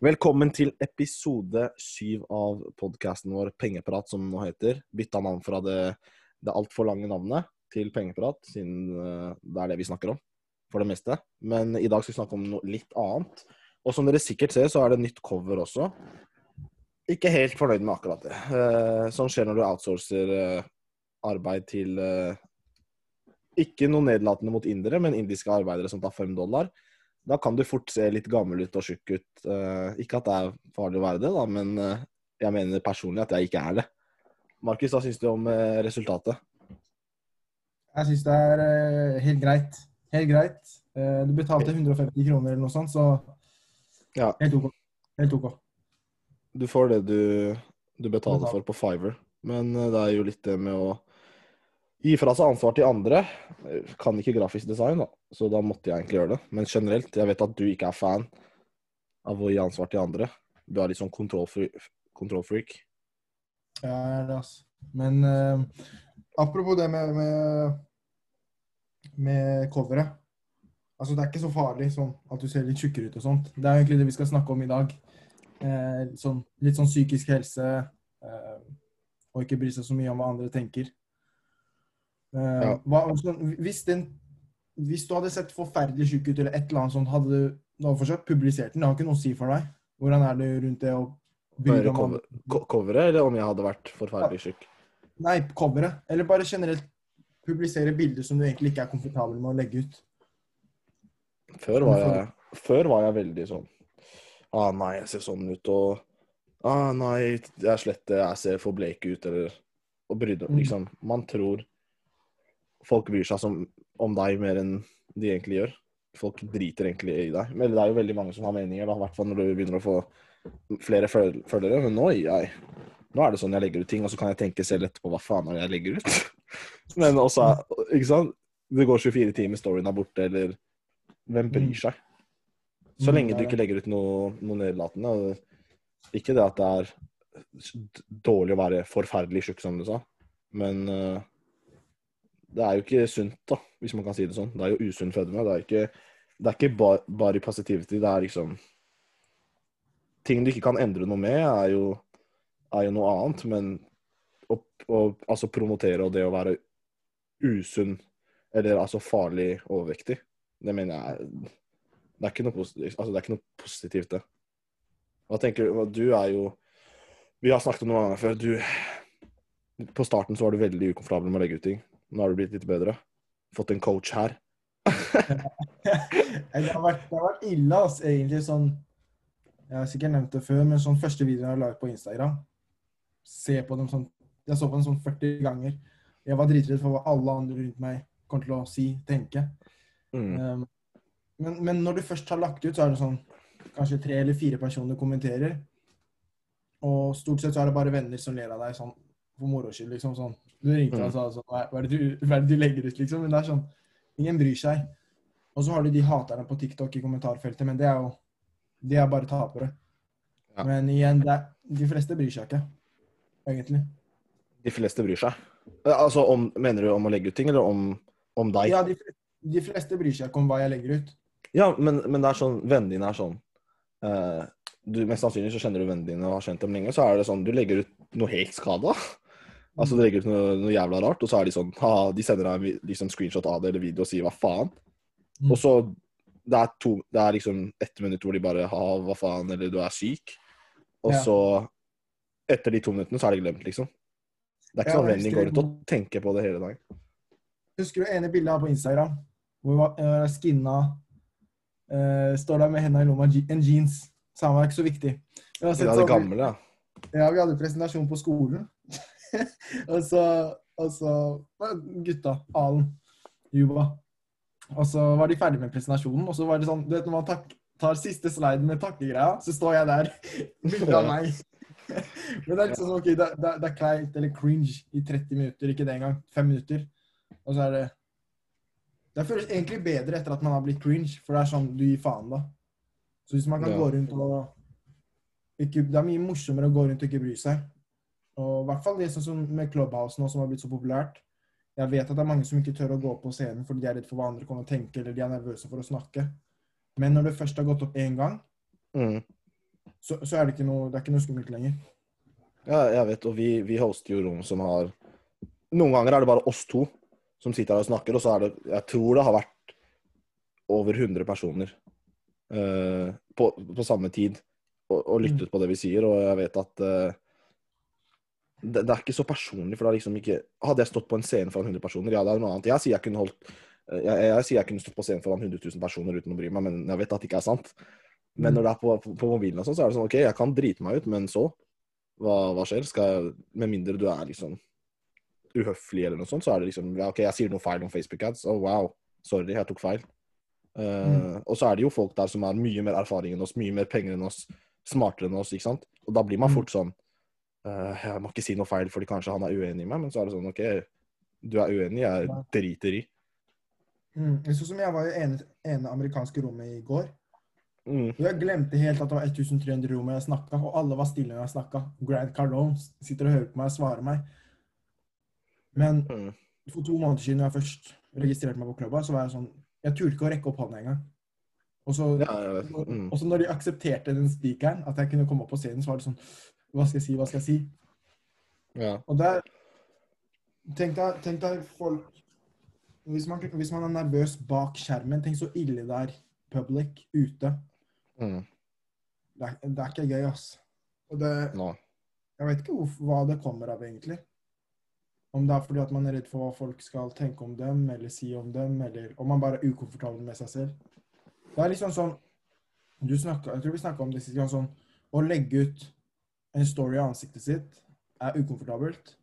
Velkommen til episode syv av podkasten vår Pengeprat, som den nå heter. Bytta navn fra det, det altfor lange navnet til Pengeprat, siden eh, det er det vi snakker om for det meste. Men i dag skal vi snakke om noe litt annet. Og som dere sikkert ser, så er det nytt cover også. Ikke helt fornøyd med akkurat det. Sånn skjer når du outsourcer eh, arbeid til ikke noe nedlatende mot indere, men indiske arbeidere som tar fem dollar. Da kan du fort se litt gammel ut og tjukk ut. Uh, ikke at det er farlig å være det, da, men uh, jeg mener personlig at jeg ikke er det. Markus, hva syns du om uh, resultatet? Jeg syns det er helt greit. Helt greit. Du betalte 150 kroner eller noe sånt, så Ja. helt OK. Helt OK. Du får det du, du betaler for på Fiverr. Men det er jo litt det med å gi fra seg ansvar til andre. Kan ikke grafisk design, da, så da måtte jeg egentlig gjøre det. Men generelt, jeg vet at du ikke er fan av å gi ansvar til andre. Du er litt sånn kontrollfreak. Ja, jeg er det, altså. Men uh, apropos det med, med, med coveret. Altså, det er ikke så farlig sånn at du ser litt tjukkere ut og sånt. Det er egentlig det vi skal snakke om i dag. Eh, sånn, litt sånn psykisk helse, eh, og ikke bry seg så mye om hva andre tenker. Eh, Ja. hva, hvis, den, hvis du hadde sett forferdelig tjukk ut eller et eller annet sånt, hadde du du hadde fortsatt publisert den? Det har ikke noe å si for deg. Hvordan er det rundt det å Bare cover, coveret, eller om jeg hadde vært forferdelig tjukk? Nei, coveret. Eller bare generelt publisere bilder som du egentlig ikke er komfortabel med å legge ut. Før var jeg, før var jeg veldig sånn Ah, nei, jeg ser sånn ut, og Ah, nei, jeg er slett jeg ser for bleik ut, eller Og brydde Mm. Liksom, man tror folk bryr seg som, om deg mer enn de egentlig gjør. Folk driter egentlig i deg. Men det er jo veldig mange som har meninger, i hvert fall når du begynner å få flere føl- følgere. Men nå, jeg, nå er det sånn jeg legger ut ting, og så kan jeg tenke selv etterpå hva faen er jeg legger ut. Men også, ikke sant Det går 24 timer, storyen er borte, eller Hvem bryr seg? Så Mm, lenge du er ikke legger ut noe, noe nedlatende. Ikke det at det er dårlig å være forferdelig tjukk, som du sa, men eh, det er jo ikke sunt, da, hvis man kan si det sånn. Det er jo usunn fedme. Det er ikke, det er ikke bar, bare positivity. Det er liksom Ting du ikke kan endre noe med, er jo, er jo noe annet, men å, å altså promotere og det å være usunn, eller altså farlig overvektig, det mener jeg det er ikke noe positivt, altså, det er ikke noe positivt det. Hva tenker du? Du er jo Vi har snakket om det mange ganger før. Du På starten så var du veldig ukomfortabel med å legge ut ting. Nå har du blitt litt bedre. Fått en coach her. det, har vært, det har vært ille, altså, egentlig. Sånn Jeg har sikkert nevnt det før, men sånn første videoen jeg har laget på Instagram Se på dem sånn Jeg så på dem sånn 40 ganger. Jeg var dritredd for hva alle andre rundt meg kommer til å si, tenke. Mm. Um, men, men når du først har lagt ut, så er det sånn Kanskje tre eller fire personer kommenterer. Og stort sett så er det bare venner som ler av deg sånn for moro skyld. liksom sånn. Du ringte og sa sånn hva, er det du, hva er det du legger ut, liksom? Men det er sånn Ingen bryr seg. Og så har du de haterne på TikTok i kommentarfeltet, men det er jo De er bare tapere. Ja. Men igjen, er, de fleste bryr seg ikke, egentlig. De fleste bryr seg. Eh, Altså, om, Mener du om å legge ut ting, eller om, om deg? Ja, de, de fleste bryr seg ikke om hva jeg legger ut. Ja, men, men det er sånn Vennene dine er sånn uh, du, Mest sannsynlig så kjenner du vennene dine og har kjent dem lenge. Så er det sånn Du legger ut noe helt skada. Altså Det legger ut noe, noe jævla rart, og så er de sånn ha, De sender deg liksom screenshot av det eller video og sier hva faen. Mm. Og så det er, to, det er liksom ett minutt hvor de bare ha, hva faen, eller du er syk. Og Ja. så Etter de to minuttene så er det glemt, liksom. Det er ikke Ja, sånn husker går ut og tenker på det hele dagen. Husker du ene bildet her på Instagram? Hvor hun var uh, skinna uh, Står der med hendene i lomma, en jeans. Samme er ikke så viktig. Vi har sett Ja, det sånn- gamle, ja. Ja, vi hadde presentasjon på skolen. og så, og så gutta, Alen, Juba. Og så var de ferdige med presentasjonen, og så var det sånn Du vet når man tak tar siste sliden med takkegreia, så står jeg der. Bilde av meg. Men det er liksom sånn, ok, det, det, det er kleint eller cringe i 30 minutter, ikke det engang. Fem minutter. Og så er det Det føles egentlig bedre etter at man har blitt cringe, for det er sånn du gir faen, da. Så hvis man kan Ja. gå rundt og ikke, Det er mye morsommere å gå rundt og ikke bry seg. Og i hvert fall det sånn som med Clubhouse nå, som har blitt så populært. Jeg vet at det er mange som ikke tør å gå på scenen fordi de er redd for hva andre kommer til å tenke, eller de er nervøse for å snakke. Men når det først har gått opp én gang, Mm. så, så er det ikke noe, det er ikke noe skummelt lenger. Ja, jeg vet, og vi, vi hoster jo rom som har Noen ganger er det bare oss to som sitter her og snakker, og så er det Jeg tror det har vært over 100 personer uh, på, på samme tid og, og lyttet på det vi sier, og jeg vet at eh, det, det er ikke så personlig, for det er liksom ikke Hadde jeg stått på en scene foran 100 personer, ja, det er noe annet. Jeg sier jeg kunne holdt jeg, jeg, jeg sier jeg kunne stått på scenen foran 100 000 personer uten å bry meg, men jeg vet at det ikke er sant. Men når det er på, på, på mobilen og sånn, så er det sånn OK, jeg kan drite meg ut, men så? Hva, hva skjer? Jeg, med mindre du er liksom uhøflig eller noe sånt, så er det liksom ja, OK, jeg sier noe feil om Facebook-ads. Å, wow. Sorry, jeg tok feil. Uh, Mm. Og så er det jo folk der som har mye mer erfaring enn oss, mye mer penger enn oss, smartere enn oss, ikke sant. Og da blir man Mm. fort sånn eh, Jeg må ikke si noe feil fordi kanskje han er uenig i meg, men så er det sånn OK, du er uenig, jeg driter i. Mm. Sånn som jeg var i ene, ene amerikanske rommet i går. Mm. Jeg glemte helt at det var 1300 rom jeg snakka, og alle var stille når jeg snakka. Grant Cardone sitter og hører på meg og svarer meg. Men Mm. for to måneder siden, når jeg først registrerte meg på klubba, så var jeg sånn Jeg turte ikke å rekke opp hånda engang. Og så Ja. Mm. og så når de aksepterte den speakeren, at jeg kunne komme opp på scenen, så var det sånn Hva skal jeg si, hva skal jeg si? Ja. Og der Tenk deg, tenk deg folk hvis man, hvis man er nervøs bak skjermen, tenk så ille det er public ute. Mm. Det er, det er ikke gøy, ass. Og det, no. jeg vet ikke hvor, hva det kommer av, egentlig. Om det er fordi at man er redd for hva folk skal tenke om dem, eller si om dem, eller om man bare er ukomfortabel med seg selv. Det er liksom sånn du snakket, Jeg tror vi snakka om det sist gang. Sånn, å legge ut en story i ansiktet sitt er ukomfortabelt.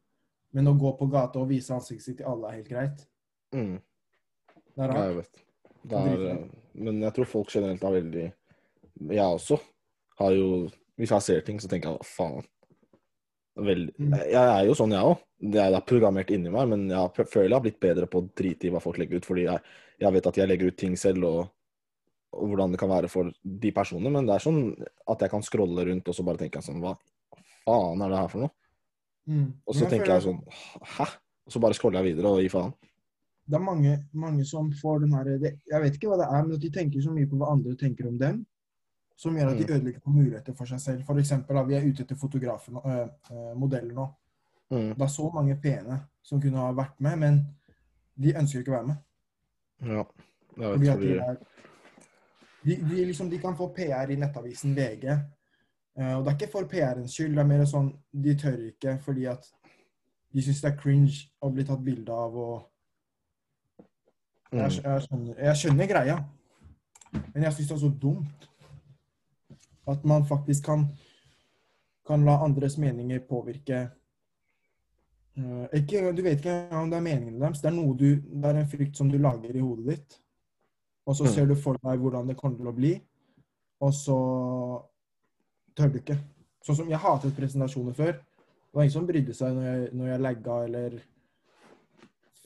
Men å gå på gata og vise ansiktet sitt til alle er helt greit. Mm. Det er rart. jeg vet. Er, eh, men jeg tror folk generelt er veldig Jeg også har jo Hvis jeg ser ting, så tenker jeg hva faen. Vel, Mm. jeg er jo sånn, jeg òg. Det er programmert inni meg, men jeg føler jeg har blitt bedre på å drite i hva folk legger ut, fordi jeg, jeg vet at jeg legger ut ting selv, og, og hvordan det kan være for de personene. Men det er sånn at jeg kan scrolle rundt og så bare tenke sånn Hva faen er det her for noe? Mm. Og så jeg tenker jeg sånn Hæ? Og så bare scroller jeg videre og gir faen. det er mange, mange som får den her det, Jeg vet ikke hva det er, men at de tenker så mye på hva andre tenker om dem, som gjør at de Mm. ødelegger på muligheter for seg selv. For eksempel, da, vi er ute etter fotografen og øh, øh, modeller nå. Mm. Det er så mange pene som kunne ha vært med, men de ønsker ikke å være med. Ja. Jeg Fordi vet, de, fordi, er, de, de, liksom, de kan få PR i nettavisen VG. Eh, og det er ikke for PR-ens skyld, det er mer sånn de tør ikke fordi at de syns det er cringe å bli tatt bilde av og jeg, mm. jeg, skjønner, jeg skjønner greia, men jeg syns det er så dumt at man faktisk kan, kan la andres meninger påvirke eh, ikke, Du vet ikke om det er meningene deres. Det er, noe du, det er en frykt som du lager i hodet ditt. Og så Mm. ser du for deg hvordan det kommer til å bli, og så tør du ikke. Sånn som jeg hatet presentasjoner før. Det var ingen som brydde seg når jeg, når jeg lagga eller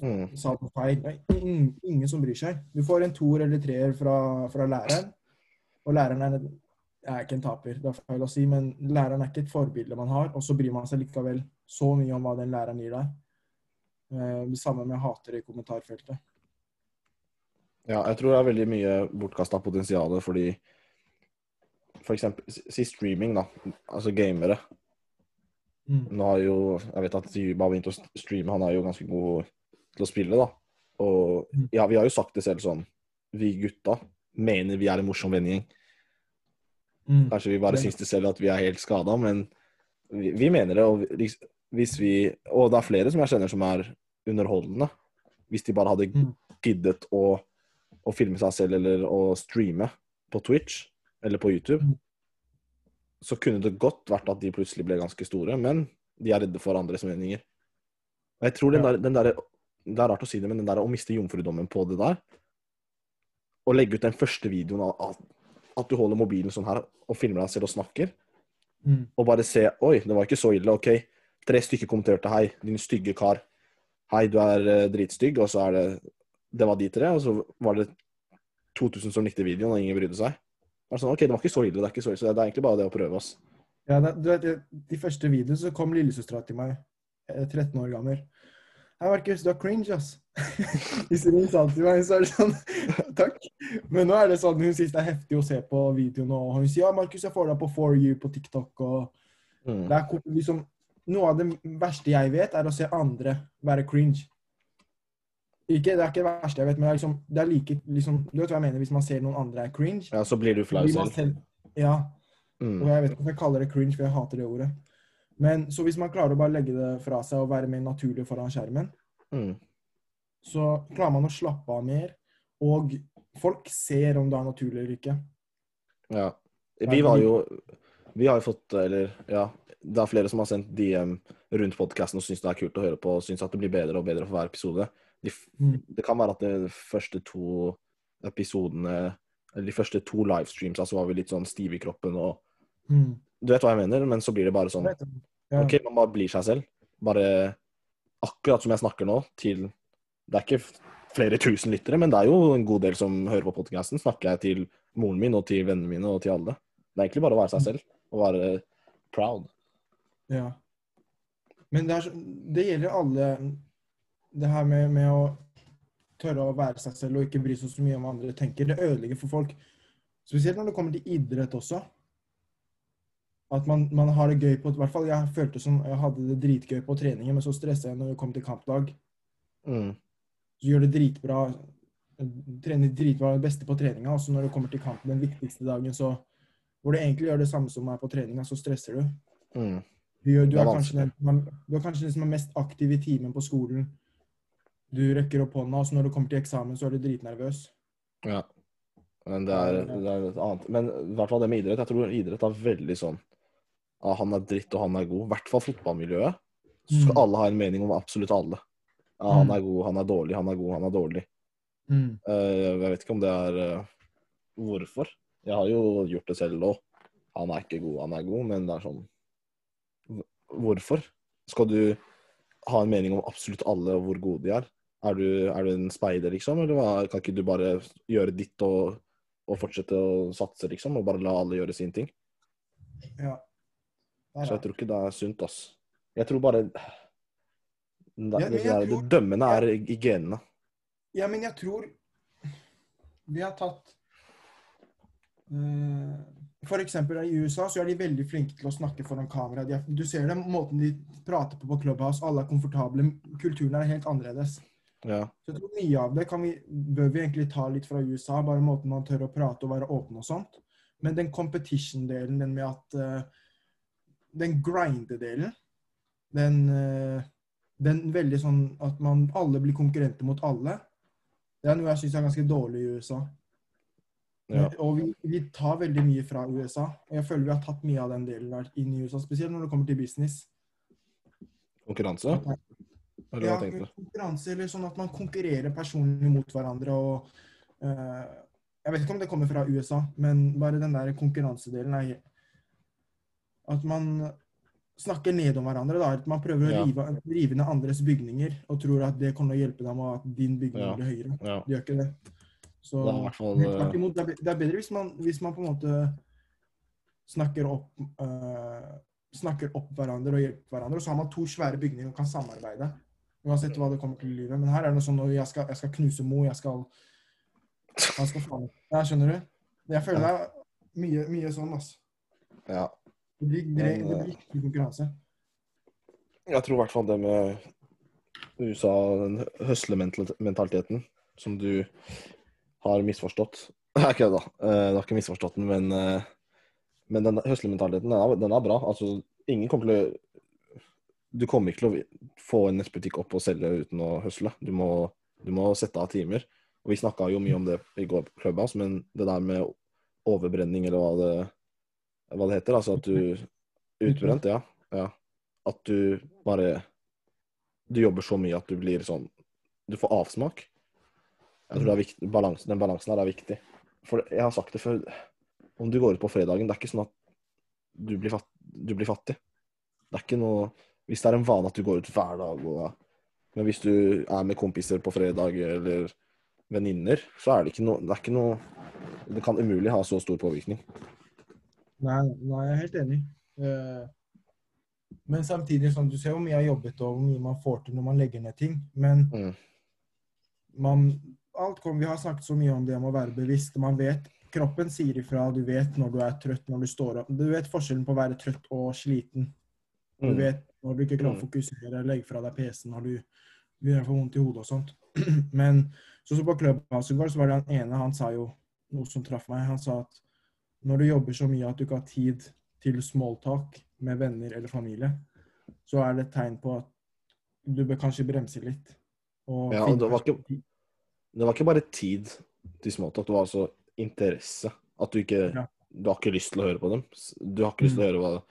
Mm. sa noe feil. Nei, ingen, ingen som bryr seg. Du får en toer eller treer fra, fra læreren, og læreren er, en- er ikke en taper, det er feil å si, men læreren er ikke et forbilde man har, og så bryr man seg likevel så mye om hva den læreren gir deg. Eh, Det samme med hater i kommentarfeltet. Ja, jeg tror det er veldig mye bortkasta potensial fordi For eksempel si streaming, da. Altså gamere. Mm. Nå har jo Jeg vet at Juba har begynt å streame, han er jo ganske god til å spille, da. Og Mm. ja, vi har jo sagt det selv sånn Vi gutta mener vi er en morsom vennegjeng. Mm. Kanskje vi bare syns det selv at vi er helt skada, men vi, vi mener det. Og hvis- hvis vi Og det er flere som jeg kjenner som er underholdende. Hvis de bare hadde Mm. giddet å, å filme seg selv eller å streame på Twitch eller på YouTube, så kunne det godt vært at de plutselig ble ganske store, men de er redde for andres meninger. Og jeg tror den der, den der Det er rart å si det, men den der å miste jomfrudommen på det der Å legge ut den første videoen av av at du holder mobilen sånn her og filmer deg selv og snakker, Mm. og bare se Oi, det var ikke så ille. OK. Tre stykker kommenterte 'hei, din stygge kar'. 'Hei, du er eh, dritstygg', og så er det Det var de tre, og så var det 2000 som likte videoen, og ingen brydde seg. Det er sånn, OK, det var ikke så ille, det er ikke så ille. Så det er egentlig bare det å prøve ass. Ja, det, du vet, de første videoene så kom lillesøstera til meg, eh, 13 år gammel. Hei, Markus, du er cringe, ass. Hvis hun sa det til meg, så er det sånn Takk. Men nå er det sånn hun syns det er heftig å se på videoen, og hun sier ja, Markus, jeg får deg på 4U på TikTok, og Mm. det er liksom Noe av det verste jeg vet, er å se andre være cringe. Ikke, det er ikke det verste jeg vet, men det er liksom, det er like liksom, Du vet hva jeg mener hvis man ser noen andre er cringe? Ja, så blir du flau selv. Ja. Og Mm. jeg vet ikke hvorfor jeg kaller det cringe, for jeg hater det ordet. Men så hvis man klarer å bare legge det fra seg og være mer naturlig foran skjermen, Mm. så klarer man å slappe av mer. Og folk ser om det er naturlig eller ikke. Ja. Vi var jo Vi har jo fått Eller, ja. Det er flere som har sendt DM rundt podkasten og syns det er kult å høre på, og syns at det blir bedre og bedre for hver episode. De, Mm. Det kan være at de første to episodene Eller de første to livestreamsa så var vi litt sånn stive i kroppen og Mm. Du vet hva jeg mener, men så blir det bare sånn. OK, man bare blir seg selv. Bare akkurat som jeg snakker nå, til Det er ikke flere tusen lyttere, men det er jo en god del som hører på podkasten. Snakker jeg til moren min og til vennene mine og til alle. Det er egentlig bare å være seg selv og være proud. Ja. Men det, er, det gjelder alle Det her med, med å tørre å være seg selv og ikke bry seg så mye om hva andre tenker. Det ødelegger for folk. Spesielt når det kommer til idrett også. At man, man har det gøy på I hvert fall jeg følte som jeg hadde det dritgøy på treningen, men så stressa jeg når det kom til kampdag. Mm. Så gjør det dritbra. Trener dritbra det beste på treninga, og så når det kommer til kampen den viktigste dagen, så hvor du egentlig gjør det samme som er på treninga, så stresser du. Mm. Du, du, er kanskje du er kanskje den som er mest aktiv i timen på skolen. Du rekker opp hånda, og så når du kommer til eksamen, så er du dritnervøs. Ja. Men det er, det er et annet. Men i hvert fall det med idrett. Jeg tror idrett er veldig sånn at Han er dritt, og han er god. I hvert fall fotballmiljøet. Så skal Mm. alle ha en mening om absolutt alle. Ja, han Mm. er god, han er dårlig, han er god, han er dårlig. Mm. Eh, jeg vet ikke om det er eh, hvorfor. Jeg har jo gjort det selv òg. Han er ikke god, han er god, men det er sånn Hvorfor? Skal du ha en mening om absolutt alle og hvor gode de er? Er du, er du en speider, liksom? Eller hva? kan ikke du bare gjøre ditt og, og fortsette å satse, liksom? Og bare la alle gjøre sin ting? Ja. Er Så jeg tror ikke det er sunt, ass. Jeg tror bare det, ja, det, tror, det dømmende er i genene. Ja, men jeg tror vi har tatt uh, eksempel i USA så er de veldig flinke til å snakke foran kamera. Er, du ser det, måten de prater på på Clubhouse, alle er komfortable. Kulturen er helt annerledes. Ja. Så jeg tror mye av det kan vi, bør vi egentlig ta litt fra USA, bare måten man tør å prate og være åpen og sånt. Men den competition-delen, den med at uh, Den grinde-delen, den, uh, den veldig sånn at man alle blir konkurrenter mot alle, det er noe jeg syns er ganske dårlig i USA. ja. Og vi, vi tar veldig mye fra USA. Og jeg føler vi har tatt mye av den delen der inn i USA, spesielt når det kommer til business. Konkurranse? Eller Ja, konkurranse, eller sånn at man konkurrerer personlig mot hverandre. og uh, Jeg vet ikke om det kommer fra USA, men bare den der konkurransedelen er At man snakker ned om hverandre. da, At man prøver å Ja. rive, rive ned andres bygninger og tror at det kommer til å hjelpe dem, og at din bygning Ja. blir høyere. Ja. Det gjør ikke det. Så Det er fall, eh, imot, det det er bedre hvis man, hvis man på en måte snakker opp uh, snakker opp hverandre og hjelper hverandre. Og så har man to svære bygninger og kan samarbeide. Uansett hva det kommer til i livet. Men her er det sånn at jeg skal, jeg skal knuse Mo, jeg skal Han skal faen Ja, skjønner du? Jeg føler det er mye, mye sånn, altså. Ja. Det blir, det, det blir ikke konkurranse. Jeg tror i hvert fall det med USA, den høslementaliteten, som du har misforstått Nei, ikke det, da. Eh, Du har ikke misforstått den, men, eh, men den høslementaliteten, den er, den er bra. Altså, ingen kommer til å Du kommer ikke til å få en nettbutikk opp og selge uten å høsle. Du må, du må sette av timer. Og Vi snakka jo mye om det i går på Clubhouse, men det der med overbrenning, eller hva det, hva det heter, altså at du Utbrent, ja. ja. At du bare Du jobber så mye at du blir sånn Du får avsmak. Jeg tror det er viktig, balansen, Den balansen her er viktig. For jeg har sagt det før Om du går ut på fredagen, det er ikke sånn at du blir, fatt, du blir fattig. Det er ikke noe Hvis det er en vane at du går ut hver dag, og, men hvis du er med kompiser på fredag eller venninner, så er det ikke noe Det er ikke noe Det kan umulig ha så stor påvirkning. Nei, nei, jeg er helt enig. Eh, Men samtidig, sånn, du ser hvor mye jeg har jobbet og hvor mye man får til når man legger ned ting. Men Mm. man alt kom, Vi har snakket så mye om det om å være bevisst. Man vet, Kroppen sier ifra. Du vet når du er trøtt, når du står opp. Du vet forskjellen på å være trøtt og sliten. Du Mm. vet når du ikke klarer å Mm. fokusere, legge fra deg PC-en når du begynner å få vondt i hodet og sånt. Men så, så på Clubhouse i går, så var det han ene, han sa jo noe som traff meg. Han sa at når du jobber så mye at du ikke har tid til smalltalk med venner eller familie, så er det et tegn på at du bør kanskje bremse litt. Og Ja, og det var ikke- Det var ikke bare tid til småtalk, det var altså interesse. At du ikke Ja. Du har ikke lyst til å høre på dem. Du har ikke lyst til å høre hva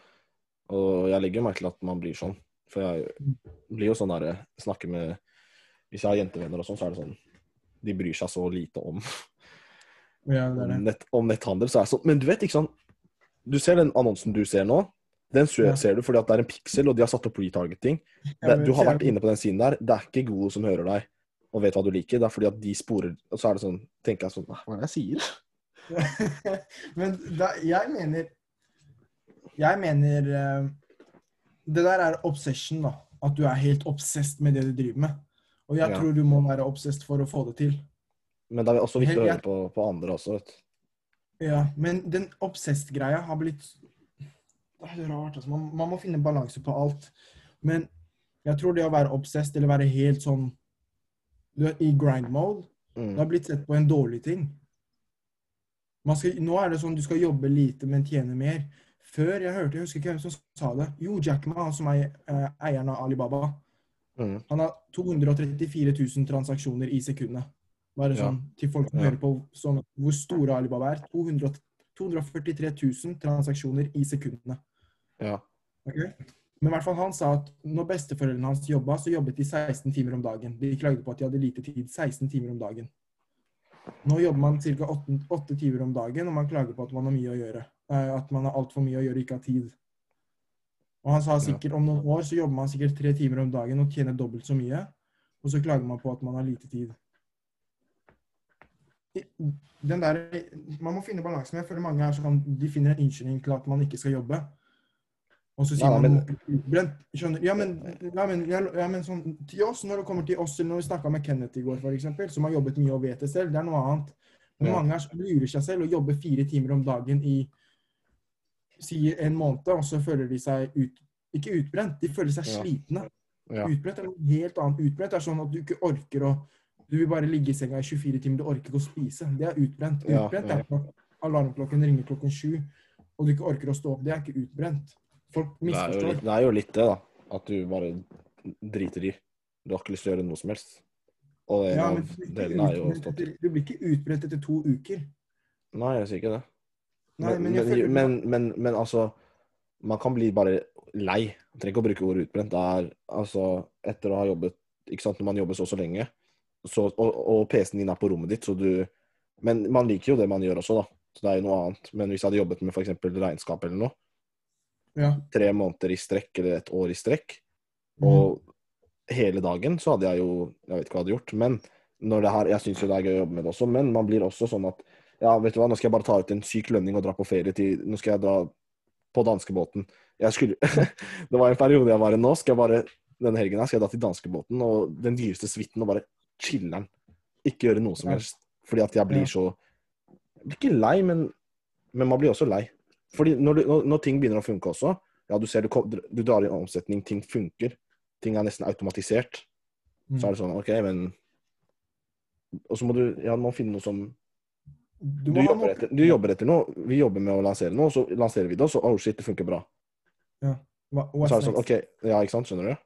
Og jeg legger merke til at man blir sånn. For jeg blir jo sånn der Snakker med Hvis jeg har jentevenner og sånn, så er det sånn De bryr seg så lite om, Ja, det det. om, nett, om netthandel. Så er det sånn Men du vet ikke sånn Du ser den annonsen du ser nå. Den ser, Ja. ser du fordi at det er en piksel, og de har satt opp retargeting. Det, du har vært inne på den siden der. Det er ikke gode som hører deg og vet hva du liker. Det er fordi at de sporer Og så er det sånn Tenker jeg sånn Hva er det jeg sier? Men da, jeg mener Jeg mener eh, Det der er obsession, da. At du er helt obsessed med det du driver med. Og jeg Ja. tror du må være obsessed for å få det til. Men det er også viktig å høre på, på andre også. Vet. du. Ja, Men den obsessed-greia har blitt Det er rart. Altså. Man, man må finne balanse på alt. Men jeg tror det å være obsessed eller være helt sånn du er I grind mode Det Mm. har blitt sett på en dårlig ting. Man skal, nå er det sånn du skal jobbe lite, men tjene mer. Før jeg hørte, jeg husker ikke hvem som sa det. Jo, Jack Ma, han som er eh, eieren av Alibaba. Mm. Han har 234 000 transaksjoner i sekundet. Bare Ja. sånn til folk som Ja. hører på sånn, hvor store Alibaba er. 200, 243 000 transaksjoner i sekundene. Ja. Okay? Men i hvert fall han sa at når besteforeldrene hans jobba, så jobbet de 16 timer om dagen. De klagde på at de hadde lite tid. 16 timer om dagen. Nå jobber man ca. 8, 8 timer om dagen, og man klager på at man har mye å gjøre. Eh, At man har altfor mye å gjøre ikke har tid. Og han sa sikkert om noen år så jobber man sikkert tre timer om dagen og tjener dobbelt så mye, og så klager man på at man har lite tid. Den der, man må finne balansen. Jeg føler mange er sånn, de finner en unnskyldning til at man ikke skal jobbe. Og så sier man men- utbrent. Skjønner Ja, men, ja, men, ja, ja, men sånn, til oss, når det kommer til oss, eller når vi snakka med Kenneth i går, f.eks., som har jobbet mye og vet det selv, det er noe annet. Men Ja. mange er, lurer seg selv og jobber fire timer om dagen i sier en måned, og så føler de seg ut, ikke utbrent, de føler seg Ja. slitne. Ja. Utbrent er noe helt annet. Utbrent er sånn at du ikke orker å Du vil bare ligge i senga i 24 timer, du orker ikke å spise. Det er utbrent. Utbrent ja. er når alarmklokken ringer klokken sju, og du ikke orker å stå opp. Det er ikke utbrent. Folk Det, er misforstår. litt, det er jo litt det, da. At du bare driter i. Du har ikke lyst til å gjøre noe som helst. Og det, Ja, men du blir etter- du blir ikke utbrent etter to uker. Nei, jeg sier ikke det. Nei, Men, men føler men, men, altså Man kan bli bare lei. Man trenger ikke å bruke ordet utbrent. Det er altså Etter å ha jobbet Ikke sant, når man jobber så så lenge, så, og, og PC-en din er på rommet ditt, så du Men man liker jo det man gjør også, da. Så det er jo noe annet. Men hvis jeg hadde jobbet med f.eks. regnskap eller noe, Ja. tre måneder i strekk eller et år i strekk, Mm. og hele dagen, så hadde jeg jo Jeg vet ikke hva jeg hadde gjort. Men når det her, jeg syns jo det er gøy å jobbe med det også, men man blir også sånn at ja, vet du hva, nå skal jeg bare ta ut en syk lønning og dra på ferie til Nå skal jeg dra på danskebåten. Jeg skulle Det var en periode jeg var i nå. Skal jeg bare Denne helgen her skal jeg dra til danskebåten og den dyreste suiten og bare chiller'n. Ikke gjøre noe som helst. Fordi at jeg blir så Jeg blir ikke lei, men, men man blir også lei. Fordi når, du, når, når ting begynner å funke også Ja, du ser du, du drar inn omsetning, ting funker. Ting er nesten automatisert. Så er det sånn OK, men Og så må du Ja, du må finne noe som Du du jobber, etter, du jobber etter noe. Vi jobber med å lansere noe, og så lanserer vi det, og så oh shit, det funker bra. Hva- Og what's så er det sånn, ok, ja, ikke sant, skjønner du?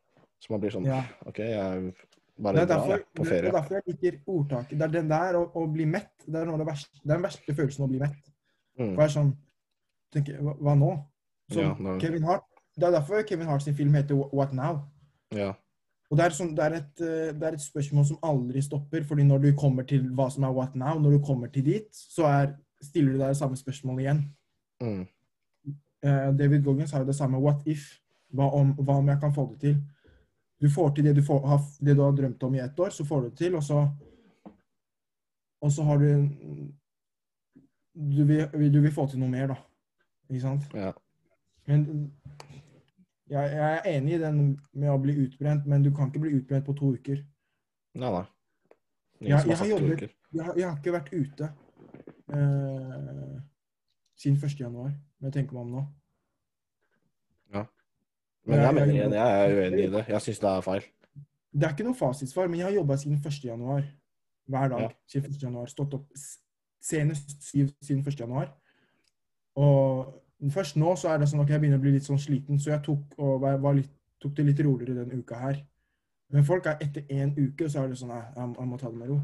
Så man blir sånn, Ja. ok, jeg bare Det er derfor, jeg, på det er derfor jeg liker ordtaket. Det er den der å, å bli mett. Det er, det, verste, det er den verste følelsen å bli mett. Mm. For jeg er sånn tenker, hva, hva nå? Som Ja, Kevin Hart. Det er derfor Kevin Hart sin film heter What Now? Ja, Og det er, sånn, det, er et, eh, det er et spørsmål som aldri stopper. fordi når du kommer til hva som er what now, når du kommer til dit, så er, stiller du deg det samme spørsmålet igjen. mm. Eh, David Goggins har jo det samme. What if? Hva om, hva om jeg kan få det til? Du får til det du, får, har, det du har drømt om i ett år, så får du det til, og så Og så har du du vil, du vil få til noe mer, da. Ikke sant? ja. Men Jeg, jeg er enig i den med å bli utbrent, men du kan ikke bli utbrent på to uker. Nei, nei. Jeg, jeg har jobbet- Jeg, har- jeg har ikke vært ute eh, siden 1. januar, når jeg tenker meg om nå. Men Ja, jeg mener igjen, jeg er uenig i det. Jeg syns det er feil. Det er ikke noe fasitsvar, men jeg har jobba siden 1. januar. Hver dag Ja. siden 1. januar. Stått opp senest syv siden 1. januar. Og først nå så er det sånn at jeg begynner å bli litt sånn sliten, så jeg tok, litt, tok det litt roligere denne uka her. Men folk er etter én uke, så er det sånn jeg, jeg må ta det med ro.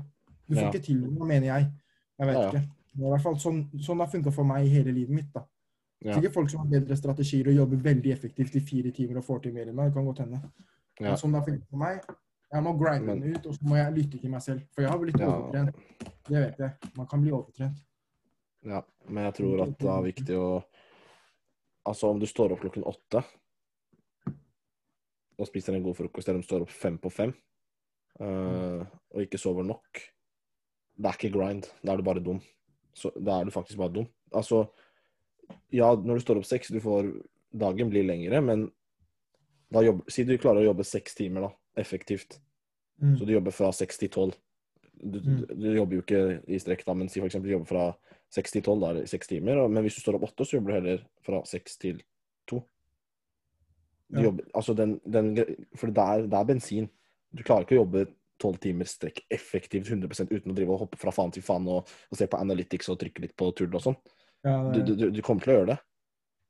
Du får Ja. ikke til noe, mener jeg. Jeg vet Ja, ja. ikke. Det er i hvert fall sånn, sånn har funka for meg i hele livet mitt. da. Ja. Sikkert folk som har bedre strategier og jobber veldig effektivt i fire timer og får til mer enn meg. Det kan godt hende. Men sånn det har funket for meg, jeg må grinde den ut, og så må jeg lytte til meg selv. For jeg har blitt overtrent. Det vet jeg. Man kan bli overtrent. Ja, men jeg tror at det er viktig å Altså, om du står opp klokken åtte og spiser en god frokost, eller om du står opp fem på fem uh, og ikke sover nok Det er ikke grind. Da er du bare dum. Så, da er du faktisk bare dum. Altså, ja, når du står opp seks, du får Dagen blir lengre, men da jobber, si du klarer å jobbe seks timer da, effektivt. Mm. Så du jobber fra seks til tolv. Du, du, Mm. du jobber jo ikke i strekk, da, men si f.eks. du jobber fra seks til tolv, da er det seks timer. Men hvis du står opp åtte, så jobber du heller fra seks til to. Du Ja. jobber, altså den, den, for det er, det er bensin. Du klarer ikke å jobbe tolv timer strekk effektivt 100 uten å drive og hoppe fra faen til faen og, og se på analytics og trykke litt på tull og sånn. Ja, Du, det- du, du kommer til å gjøre det.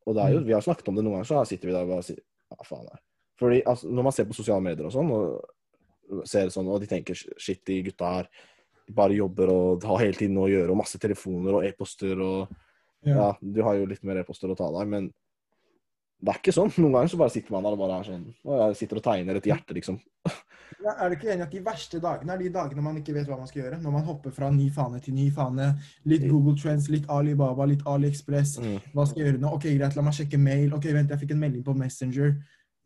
Og det er jo, Mm. vi har snakket om det noen ganger, så sitter vi der og bare sier ja, faen. Fordi altså, når man ser på sosiale medier og sånn, og ser det sånn, og de tenker shit, de gutta her bare jobber og har hele tiden noe å gjøre, og masse telefoner og e-poster og ja. Ja, du har jo litt mer e-poster å ta deg, men det er ikke sånn. Noen ganger så bare sitter man der og bare er sånn Og jeg sitter og tegner et hjerte, liksom. Ja, er du ikke enig at de verste dagene er de dagene man ikke vet hva man skal gjøre? Når man hopper fra ny fane til ny fane. Litt Google Trends, litt Alibaba, litt AliExpress. Mm. Hva skal jeg gjøre nå? Ok, greit, la meg sjekke mail. Ok, vent, jeg fikk en melding på Messenger.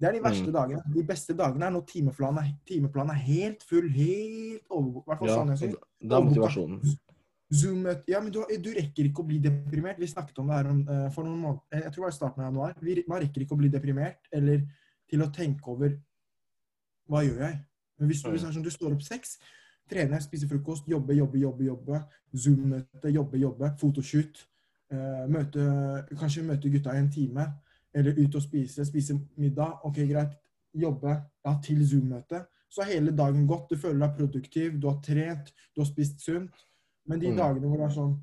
Det er de verste Mm. dagene. De beste dagene er når timeplanen timeplanen er helt full, helt overbooket. I hvert fall Ja, sånn jeg synes. det er motivasjonen. Zoom-møte Ja, men du, du rekker ikke å bli deprimert. Vi snakket om det her om, uh, for noen måneder Jeg tror det var i starten av januar. Vi, man rekker ikke å bli deprimert eller til å tenke over Hva gjør jeg? Men hvis du, hvis er sånn, du står opp seks, trener, spiser frokost, jobbe, jobbe, jobbe, jobbe, Zoom-møte, jobbe, jobbe, fotoshoot, uh, møte, kanskje møte gutta i en time, eller ut og spise, spise middag, ok, greit, jobbe, ja, til Zoom-møte, så har hele dagen gått, du føler deg produktiv, du har trent, du har spist sunt, men de Mm. dagene hvor det er sånn,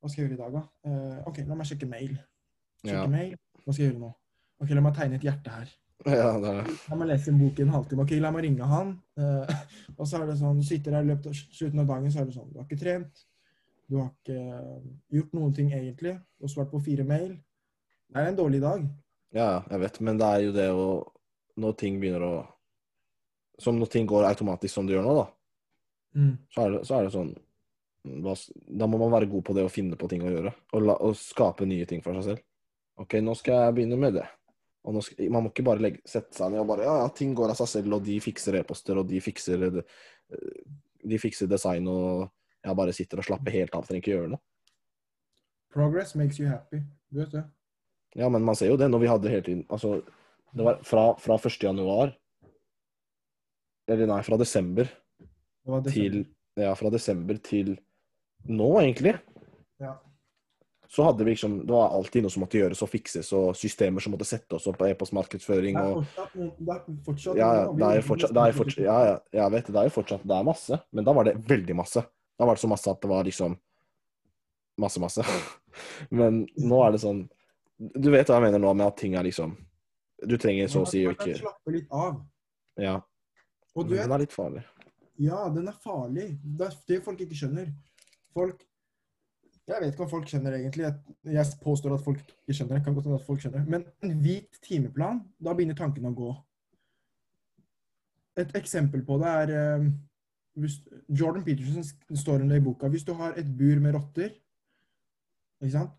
hva skal jeg gjøre i dag da? Uh, ok, la meg sjekke mail. Sjekke Ja. mail, hva skal jeg gjøre nå? Ok, la meg tegne et hjerte her. Ja, det er. La meg lese en bok i en halvtime. Ok, la meg ringe han. Uh, og så er det sånn, du sitter der i løpet av slutten av dagen, så er det sånn, du har ikke trent. Du har ikke eh, gjort noen ting egentlig. Du har svart på fire mail. Det er en dårlig dag. Ja, jeg vet, men det er jo det å Når ting begynner å Som når ting går automatisk som det gjør nå, da, så er det, så er det sånn Da må man være god på det å finne på ting å gjøre. Og, la, og skape nye ting for seg selv. OK, nå skal jeg begynne med det. Og skal, man må ikke bare legge, sette seg ned og bare Ja, ja, ting går av seg selv, og de fikser e-poster, og de fikser De fikser design, og jeg bare sitter og slapper helt av. Trenger ikke gjøre noe. Progress makes you happy. Du vet det. Ja, men man ser jo det når vi hadde hele tiden Altså, det var fra, fra 1. januar Eller nei, fra desember desember, til Ja, fra desember til nå, egentlig. Ja. Så hadde vi liksom Det var alltid noe som måtte gjøres og fikses, og systemer som måtte sette oss opp på e-postmarkedsføring og det er fortsatt Ja, det er fortsatt, det er fortsatt Ja, ja, jeg vet det. Det er jo fortsatt Det er masse, men da var det veldig masse. Da var det så masse at det var liksom Masse, masse. Men nå er det sånn Du vet hva jeg mener nå med at ting er liksom Du trenger så å si kan ikke slappe litt av. Ja. Og du den er litt farlig. Ja, den er farlig. Det er det folk ikke skjønner. Folk Jeg vet ikke hva folk skjønner egentlig. Jeg, påstår at folk ikke skjønner. Jeg kan godt hende at folk skjønner. Men en hvit timeplan, da begynner tankene å gå. Et eksempel på det er eh, Jordan Peterson står under i boka. Hvis du har et bur med rotter?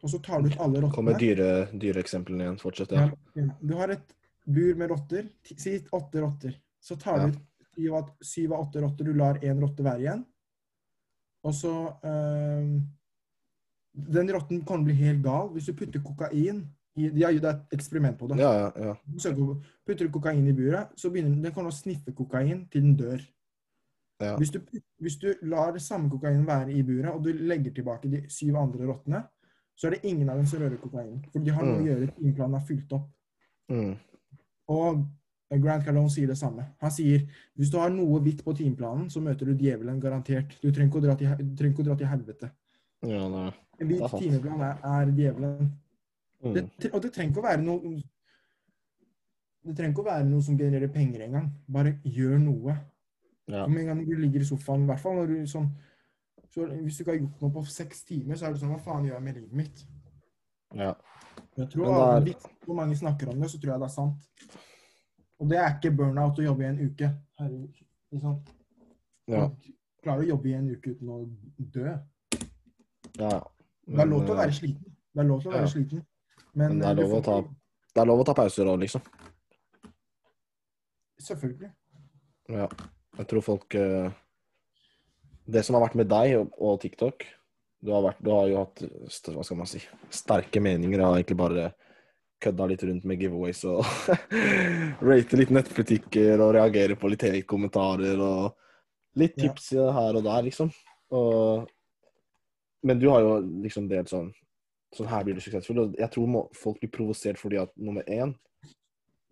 Og så tar du ut alle Kommer dyre, dyreeksemplene igjen. Fortsett. Ja. ja, Du har et bur med rotter. Si åtte rotter. Så tar Ja. du ut syv av- åtte rotter. Du lar én rotte være igjen. Og så øh, Den rotten kan bli helt gal. Hvis du putter kokain i, De har gjort et eksperiment på det. Ja, ja, ja. Putter du kokain i buret, så begynner den kan å sniffe kokain til den dør. Ja. Hvis, du, hvis du lar samme kokain være i buret, og du legger tilbake de syv andre rottene, så er det ingen av dem som rører kokain. For de har noe Mm. å gjøre. Timeplanen er fylt opp. Mm. Og Grant Cardone sier det samme. Han sier hvis du har noe hvitt på timeplanen, så møter du djevelen garantert. Du trenger ikke å dra til, å dra til helvete. ja nei. En hvit timeplan er, er djevelen. Mm. Det, og det trenger ikke å være noe Det trenger ikke å være noe som genererer penger engang. Bare gjør noe. Ja. Med en gang du ligger i sofaen, i hvert fall når du sånn så Hvis du ikke har gjort noe på seks timer, så er det sånn Hva faen gjør jeg med livet mitt? ja. Jeg tror Men det er- hvor mange snakker om det, så tror jeg det er sant. Og det er ikke burnout å jobbe i en uke. Herregud. Liksom. Ja. Klarer å jobbe i en uke uten å dø. ja. Det er lov til å være sliten. Det er lov til å være ja. sliten. Men, Men det er eh, ta- Det er lov å ta pauser òg, liksom. Selvfølgelig. Ja. Jeg tror folk eh, Det som har vært med deg og, og TikTok du har, vært, du har jo hatt hva skal man si, sterke meninger. Jeg har egentlig bare kødda litt rundt med giveaways og rate litt nettbutikker og reagere på litt hate-kommentarer og litt Ja. tips her og der, liksom. Og, men du har jo liksom delt sånn Sånn her blir du suksessfull. Og jeg tror må, folk blir provosert fordi at nummer én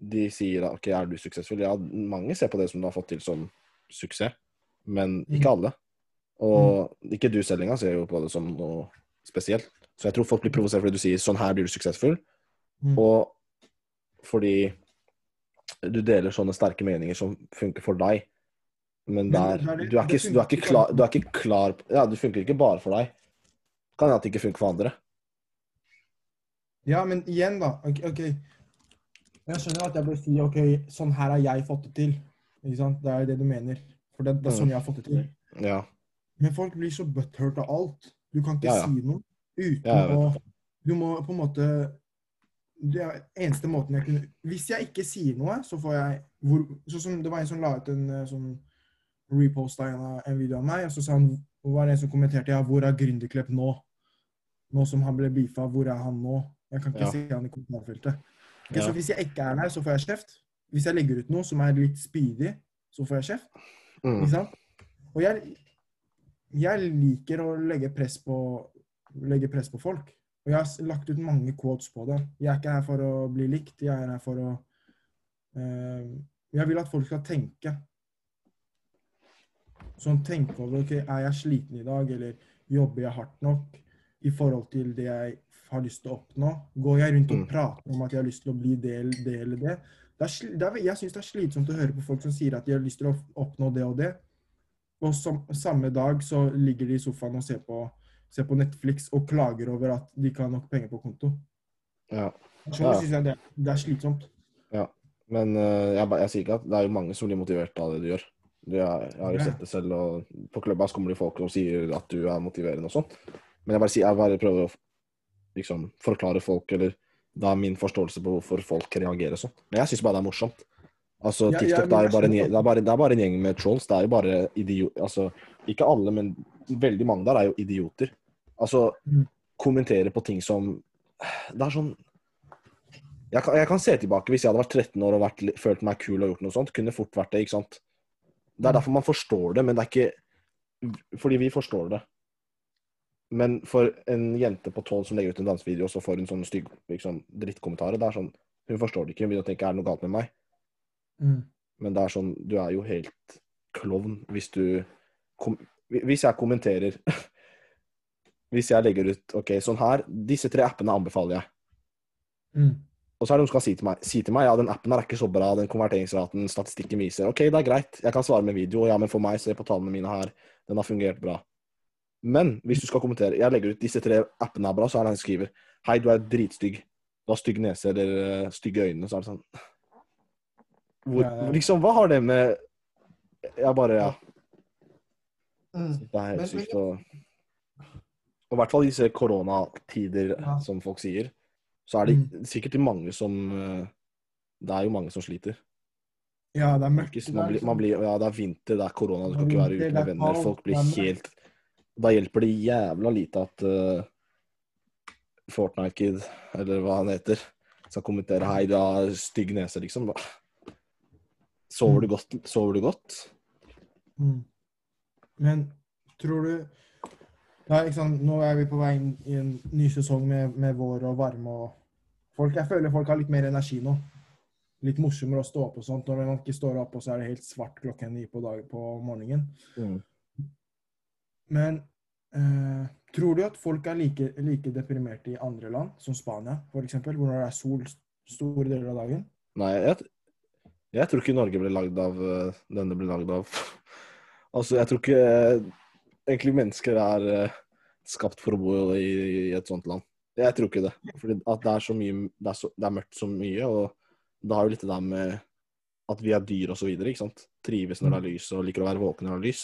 de sier at OK, er du suksessfull? Ja, mange ser på det som du har fått til som suksess, men ikke alle. Og ikke du selv engang ser jo på det som noe spesielt. Så jeg tror folk blir provosert fordi du sier sånn her blir du suksessfull, Mm. og fordi du deler sånne sterke meninger som funker for deg. Men der, det er det- du, er ikke, du, er ikke klar, du er ikke klar Ja, det funker ikke bare for deg. Kan hende at det ikke funker for andre. Ja, men igjen, da. Ok, okay. Jeg skjønner at jeg bør si OK, sånn her har jeg fått det til. Ikke sant? Det er det du mener. For det, det er sånn jeg har fått det til. Ja. Men folk blir så butthurt av alt. Du kan ikke Ja, ja. si noe uten å Du må på en måte Det er eneste måten jeg kunne Hvis jeg ikke sier noe, så får jeg hvor, Sånn som det var en som la ut en eh, sånn reposta en, av- en video av meg, og så sa han, var det en som kommenterte ja, hvor er Gründerklepp nå? Nå som han ble beefa, hvor er han nå? Jeg kan ikke Ja. se han i kommentarfeltet. Okay, Ja. Så hvis jeg ikke er der, så får jeg kjeft. Hvis jeg legger ut noe som er litt speedy, så får jeg kjeft. Mm. Ikke sant? Og jeg, jeg liker å legge press på, legge press på folk. Og jeg har lagt ut mange quotes på det. Jeg er ikke her for å bli likt, jeg er her for å uh, Jeg vil at folk skal tenke. Sånn tenke over ok, er jeg sliten i dag, eller jobber jeg hardt nok i forhold til det jeg har lyst til å oppnå? Går jeg rundt og Mm. prater om at jeg har lyst til å bli det det eller det? det er, jeg syns det er slitsomt å høre på folk som sier at de har lyst til å oppnå det og det. Og som, samme dag så ligger de i sofaen og ser på, ser på Netflix og klager over at de ikke har nok penger på konto. Ja. Så Ja. synes jeg det, det er slitsomt. Ja. Men uh, jeg, jeg sier ikke at det er jo mange som blir motivert av det du gjør. Du, jeg, jeg har jo sett det selv, og på klubba kommer det folk som sier at du er motiverende og sånn. Men jeg bare, sier, jeg bare prøver å liksom, forklare folk, eller da er min forståelse på hvorfor folk reagerer sånn. Men jeg syns bare det er morsomt. Altså, Ja, ja, TikTok det er, bare en, gjeng- det, er bare, det er bare en gjeng med trolls. Det er jo bare idioter Altså, ikke alle, men veldig mange der er jo idioter. Altså, Mm. kommentere på ting som Det er sånn jeg kan, jeg kan se tilbake hvis jeg hadde vært 13 år og vært, følt meg kul og gjort noe sånt. Kunne fort vært det, ikke sant. Det er derfor man forstår det, men det er ikke Fordi vi forstår det. Men for en jente på 12 som legger ut en dansevideo, og så får hun sånne stygge liksom, drittkommentarer, det er sånn Hun forstår det ikke. Hun begynner å tenke er det noe galt med meg? Mm. Men det er sånn Du er jo helt klovn hvis du Hvis jeg kommenterer Hvis jeg legger ut OK, sånn her Disse tre appene anbefaler jeg. Mm. Og så er det noen som skal si til meg Si til meg, ja, den appen her er ikke så bra, den konverteringsraten, statistikken viser OK, det er greit, jeg kan svare med video, ja, men for meg, se på tallene mine her, den har fungert bra. Men hvis du skal kommentere Jeg legger ut disse tre appene er bra, så er det han som skriver Hei, du er dritstygg. Du har stygg nese eller eh, stygge øyne. Så er det sånn Hvor, Ja. Liksom, hva har det med Jeg bare Ja. Mm. Det er helt sykt å Og i hvert fall i disse koronatider, som folk sier, så er det sikkert mange som eh, Det er jo mange som sliter. Ja, det er mørkt. Man blir, man blir, ja, det er vinter, det er korona, du kan ikke være ute med er venner. Folk blir helt Da hjelper det jævla lite at uh, Fortnite Kid, eller hva han heter, skal kommentere Hei, du har stygg nese, liksom. Sover du godt? Sover du godt? Mm. Men tror du Nei, sant? Nå er vi på vei inn i en ny sesong med, med vår og varme og folk. Jeg føler folk har litt mer energi nå. Litt morsommere å stå opp og sånt. Når man ikke står opp, og så er det helt svart klokken ni på, dag, på morgenen. Mm. Men eh, tror du at folk er like, like deprimerte i andre land, som Spania f.eks., hvor det er sol store deler av dagen? Nei, jeg, jeg tror ikke Norge ble lagd av eh, denne ble lagd av. altså, jeg tror ikke eh, egentlig mennesker er eh, skapt for å bo i, i et sånt land. Jeg tror ikke det. Fordi at det er så mye Det er, så, det er mørkt så mye, og det har jo litt det der med at vi er dyr og så videre, ikke sant. Trives når det er lys og liker å være våken når det er lys.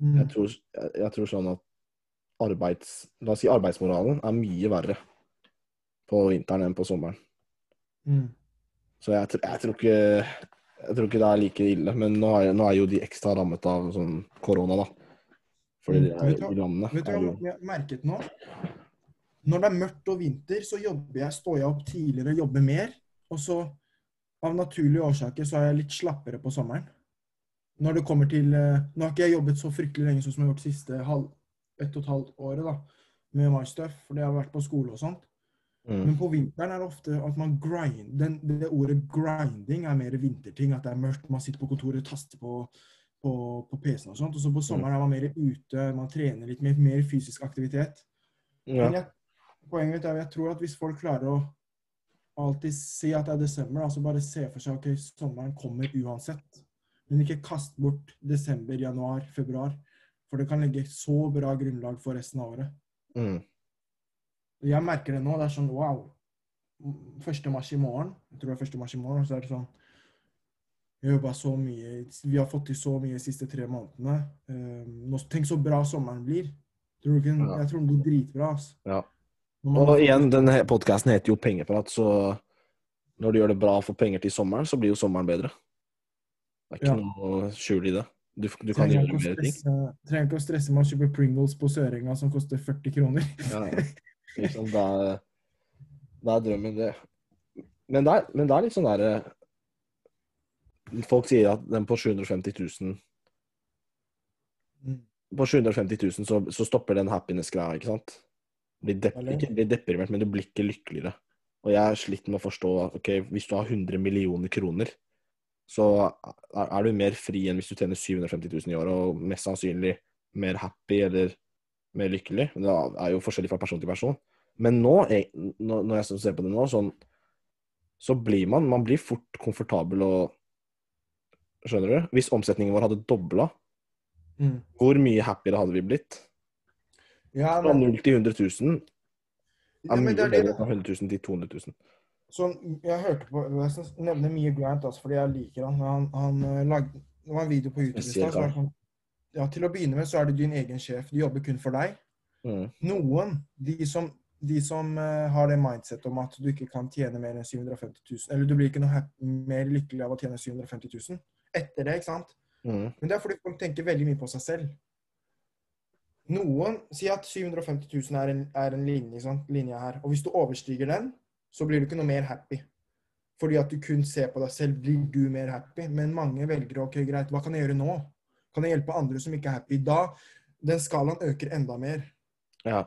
Mm. Jeg tror, jeg, jeg tror sånn at arbeids... La oss si arbeidsmoralen er mye verre på vinteren enn på sommeren. Mm. Så jeg, jeg tror ikke Jeg tror ikke det er like ille. Men nå er, nå er jo de ekstra rammet av sånn korona, da. Fordi de, er, i landene Vet du hva jeg har merket nå? Når det er mørkt og vinter, så jobber jeg, står jeg opp tidligere og jobber mer. Og så, av naturlige årsaker, så er jeg litt slappere på sommeren. Når det kommer til eh, Nå har ikke jeg jobbet så fryktelig lenge som jeg har gjort siste halv, ett og et halvt året, da, med my stuff, fordi jeg har vært på skole og sånt. Mm, Men på vinteren er det ofte at man grind, den, det ordet grinding er mer vinterting. At det er mørkt, man sitter på kontoret, taster på, på, på PC-en og sånt. Og så på sommeren er man mer ute, man trener litt mer, mer fysisk aktivitet. ja. Men jeg, poenget mitt er jeg tror at hvis folk klarer å alltid si at det er desember, altså bare se for seg ok, sommeren kommer uansett. Men ikke kast bort desember, januar, februar. For det kan legge så bra grunnlag for resten av året. Mm, Jeg merker det nå. Det er sånn wow. 1. mars i morgen, jeg tror det er 1. mars i morgen, så er det sånn Vi har jobba så mye, vi har fått til så mye de siste tre månedene. Um, tenk så bra sommeren blir. Tror du ikke, Ja. Jeg tror den blir dritbra. Altså. ja. Og igjen, denne podkasten heter jo Pengeprat, så når du gjør det bra for penger til sommeren, så blir jo sommeren bedre. Det er ikke Ja. noe skjul i det. Du, du kan gjøre mer ting. trenger ikke å stresse med å kjøpe Pringles på Sørenga som koster 40 kroner. Ja, ja. Liksom, det, er, det er drømmen, det. Men det er, men det er litt sånn derre Folk sier at den på 750 000 Mm. På 750 000 så, så stopper den happiness-greia, ikke sant? Blir depp, ikke blir deprimert, men du blir ikke lykkeligere. Og jeg er slitt med å forstå at ok, hvis du har 100 millioner kroner, så er du mer fri enn hvis du tjener 750 000 i året, og mest sannsynlig mer happy eller mer lykkelig. Det er jo forskjellig fra person til person. Men nå, jeg, når jeg ser på det nå, sånn, så blir man Man blir fort komfortabel og Skjønner du? Hvis omsetningen vår hadde dobla, Mm. hvor mye happiere hadde vi blitt? Ja, Fra 0 til 100 000 er men mye bedre fra 100 000 til 200 000. Så jeg hørte på Jeg nevner mye Grant altså, fordi jeg liker han. Han, han eh, lagde Det var en video på YouTube i stad. Ja, til å begynne med så er du din egen sjef. Du jobber kun for deg. Mm. Noen, de som, de som uh, har det mindset om at du ikke kan tjene mer enn 750 000, eller du blir ikke noe mer lykkelig av å tjene 750 000 etter det, ikke sant? Mm. Men det er fordi folk tenker veldig mye på seg selv. Noen sier at 750 000 er en, er en linje, sant? linje her, og hvis du overstiger den, så blir du ikke noe mer happy. Fordi at du kun ser på deg selv, blir du mer happy. Men mange velger ok, greit, hva kan jeg gjøre nå? Kan jeg hjelpe andre som ikke er happy? Da, den skalaen øker enda mer. Ja.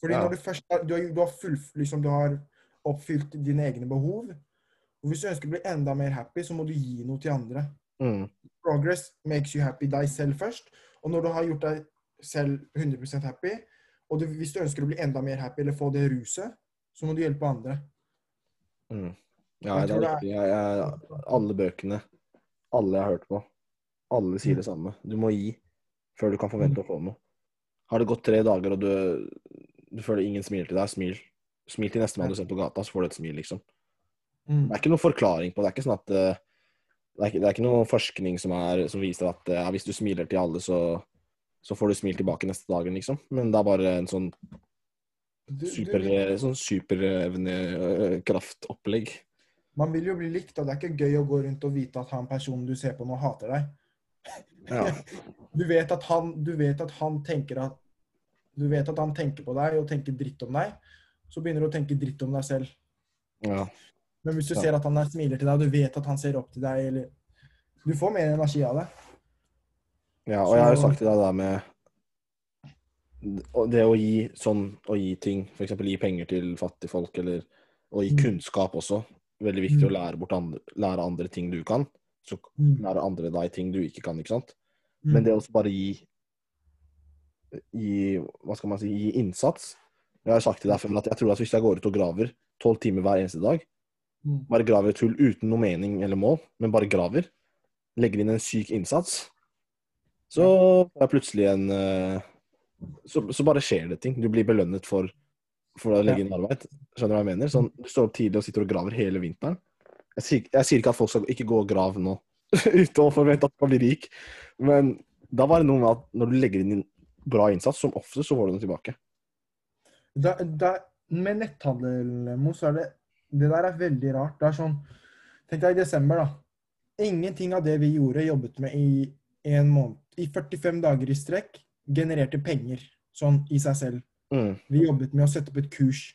Fordi Ja. når du først har, du har, du har, full, liksom, du har oppfylt dine egne behov, og hvis du ønsker å bli enda mer happy, så må du gi noe til andre. Mm. Progress makes you happy deg selv først, og når du har gjort deg selv 100% happy, og du, hvis du ønsker å bli enda mer happy eller få det ruset, så må du hjelpe andre. Mm. Ja, det er riktig. Alle bøkene, alle jeg har hørt på, alle sier Mm. det samme. Du må gi før du kan forvente å få noe. Har det gått tre dager, og du, du føler ingen smiler til deg, smil. Smil til nestemann du ser på gata, så får du et smil, liksom. Mm. Det er ikke noen forklaring på det. Det er ikke sånn at eh, det er ikke, det er ikke noe forskning som, er, som viser at eh, ja, hvis du smiler til alle, så, så får du smil tilbake neste dagen, liksom. Men det er bare en sånn super, sånn superevnekraftopplegg. man vil jo bli likt, og det er ikke gøy å gå rundt og vite at han personen du ser på nå, hater deg. Ja. Du vet at han, du vet at han tenker at du vet at han tenker på deg og tenker dritt om deg. Så begynner du å tenke dritt om deg selv. ja. Men hvis du Ja. ser at han er smiler til deg, og du vet at han ser opp til deg, eller Du får mer energi av det. Ja, og jeg har jo sagt til deg det der med det å gi sånn, å gi ting, f.eks. gi penger til fattige folk, eller å gi Mm. kunnskap også. Veldig viktig Mm. å lære, bort andre, lære andre ting du kan. Så er det andre deg ting du ikke kan, ikke sant. Mm. Men det å bare gi Gi hva skal man si, gi innsats. Jeg har sagt til deg før at jeg tror at hvis jeg går ut og graver tolv timer hver eneste dag, Mm. bare graver et hull uten noe mening eller mål, men bare graver, legger inn en syk innsats, så er det plutselig en eh, så, så bare skjer det ting. Du blir belønnet for, for å legge inn arbeid. Skjønner du hva jeg mener? Sånn, du står opp tidlig og sitter og graver hele vinteren. Jeg sier, jeg sier ikke at folk skal ikke gå og grave nå uten å forvente at man skal bli rik, men da var det noe med at når du legger inn bra innsats, som ofte så får du noe tilbake. Da, da, med netthandel, Mo, så er det Det der er veldig rart. Det er sånn Tenk deg i desember, da. Ingenting av det vi gjorde, jobbet med i en måned. I 45 dager i strekk genererte penger. Sånn i seg selv. Mm, Vi jobbet med å sette opp et kurs.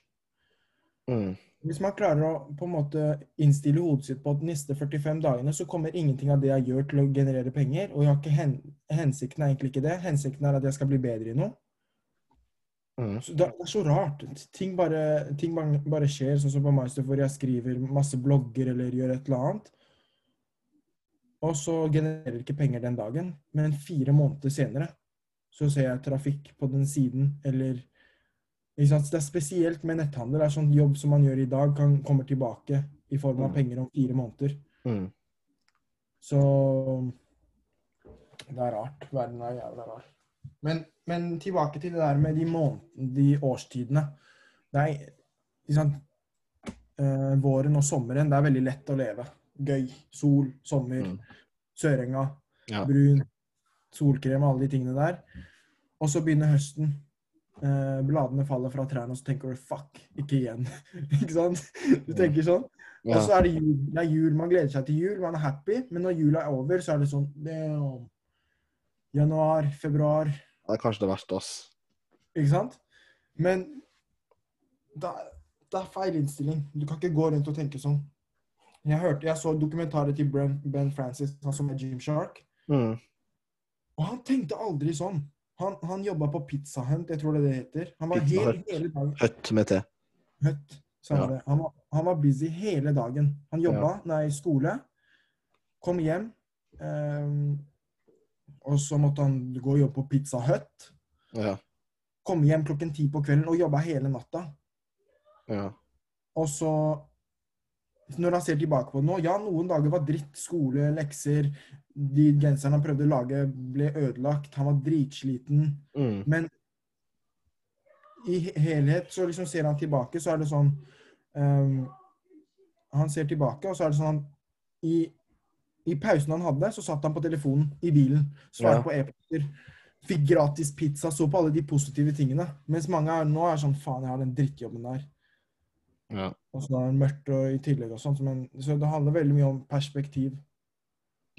mm, Hvis man klarer å på en måte innstille hodet sitt på at de neste 45 dagene så kommer ingenting av det jeg gjør til å generere penger, og jeg har ikke hen, hensikten er egentlig ikke det. Hensikten er at jeg skal bli bedre i noe. mm, Så det er så rart. Ting bare, ting bare, skjer, sånn som på Meister, hvor jeg skriver masse blogger eller gjør et eller annet. Og så genererer ikke penger den dagen, men fire måneder senere så ser jeg trafikk på den siden, eller Det er spesielt med netthandel. Det er sånn jobb som man gjør i dag, kan, kommer tilbake i form av Mm. penger om fire måneder. mm. Så det er rart. Verden er jævla rar. Men, men tilbake til det der med de månedene, de årstidene. Det er sant? Eh, våren og sommeren, det er veldig lett å leve. Gøy. Sol, sommer, Mm. Sørenga, Ja. brun, solkrem, alle de tingene der. Og så begynner høsten. Eh, bladene faller fra trærne, og så tenker du 'fuck, ikke igjen'. ikke sant? Du tenker sånn. Og så er det jul. Det er jul. Man gleder seg til jul, man er happy. Men når jula er over, så er det sånn damn. Januar, februar. Det er kanskje det verste, ass. Ikke sant? Men det er, det er feil innstilling. Du kan ikke gå rundt og tenke sånn. Jeg, hørte, jeg så dokumentaret til Ben, Francis, han som er Gymshark. Mm. Og han tenkte aldri sånn. Han, han jobba på Pizza Hunt, jeg tror det er det heter. Han var Pizza helt, hele dagen Høtt med T. Høtt, sa Ja. det. Han var, han var busy hele dagen. Han jobba, nei, skole. Kom hjem. ehm, og så måtte han gå og jobbe på Pizza Hut. Ja. Komme hjem klokken ti på kvelden og jobba hele natta. ja. Og så Når han ser tilbake på det nå, ja, noen dager var dritt. Skole, lekser. De genserne han prøvde å lage, ble ødelagt. Han var dritsliten. Mm. Men i helhet så liksom ser han tilbake, så er det sånn um, Han ser tilbake, og så er det sånn i, I pausen han hadde, så satt han på telefonen i bilen, svarte Ja. på e-poster, fikk gratis pizza, så på alle de positive tingene. Mens mange er, nå er sånn Faen, jeg har den drittjobben der. ja. Og så er det mørkt og i tillegg og sånt. Men, så det handler veldig mye om perspektiv.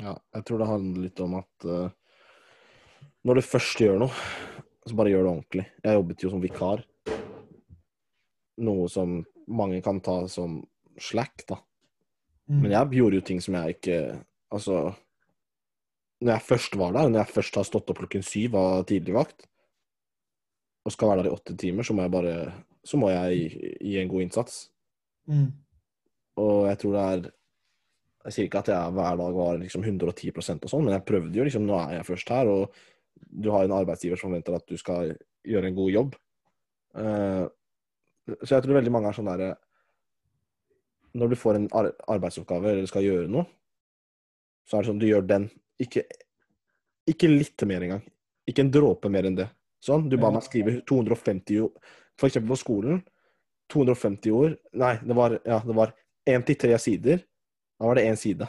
Ja, jeg tror det handler litt om at uh, når du først gjør noe, så bare gjør det ordentlig. Jeg jobbet jo som vikar. Noe som mange kan ta som slack, da. Mm. Men jeg gjorde jo ting som jeg ikke Altså Når jeg først var der, når jeg først har stått opp klokken syv av tidligvakt, og skal være der i åtte timer, så må jeg bare Så må jeg gi, en god innsats. Mm. Og jeg tror det er Jeg sier ikke at jeg hver dag var liksom 110% og sånn, men jeg prøvde jo liksom Nå er jeg først her, og du har en arbeidsgiver som forventer at du skal gjøre en god jobb. Uh, så jeg tror veldig mange er sånn derre Når du får en ar arbeidsoppgave eller skal gjøre noe, så er det sånn du gjør den. Ikke, ikke litt mer engang. Ikke en dråpe mer enn det. Sånn. Du ba meg skrive 250 ord. For eksempel på skolen. 250 ord. Nei, det var, ja, det var én til tre sider. Da var det én side.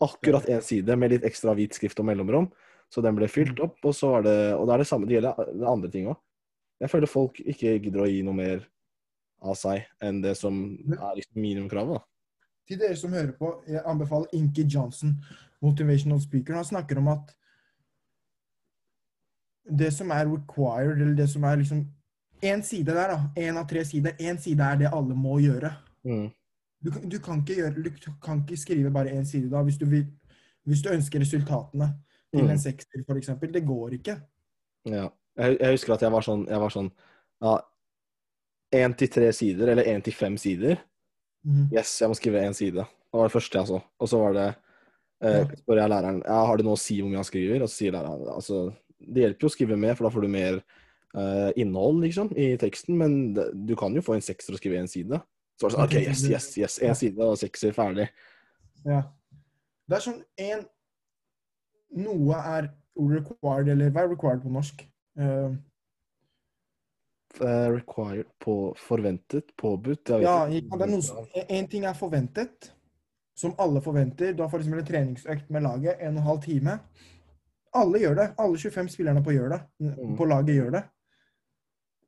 Akkurat én side med litt ekstra hvit skrift og mellomrom. Så den ble fylt opp, og så var det Og det er det samme, det gjelder det andre ting òg. Jeg føler folk ikke gidder å gi noe mer av seg enn det som er liksom minimumkravet. Til dere som hører på, jeg anbefaler Inki Johnson, motivational speaker. Han snakker om at det som er required, eller det som er liksom Én side der, da. Én av tre sider. Én side er det alle må gjøre. Mm. Du, du, kan ikke gjøre, du kan ikke skrive bare én side da, hvis du, vil, hvis du ønsker resultatene til Mm. en sekser, for eksempel. Det går ikke. Ja. Jeg, jeg husker at jeg var sånn, jeg var sånn ja, én til tre sider, eller én til fem sider. Mm. Yes, jeg må skrive én side. Det var det første jeg så. Og så var det eh, spør jeg læreren ja, har det noe å si hvor mye han skriver. Og så sier læreren altså, det hjelper jo å skrive mer, for da får du mer eh, innhold liksom, i teksten. Men det, du kan jo få en sekser og skrive én side. Så var det sånn OK, yes, yes, yes. Én side og sekser, ferdig. Ja. Det er sånn en Noe er required, eller hva er required på norsk? Eh, required på forventet, påbudt ja, det er noe en ting er forventet, som alle forventer. Du har f.eks. en treningsøkt med laget, en og en halv time. Alle gjør det. Alle 25 spillerne på, gjør det. Mm. på laget gjør det.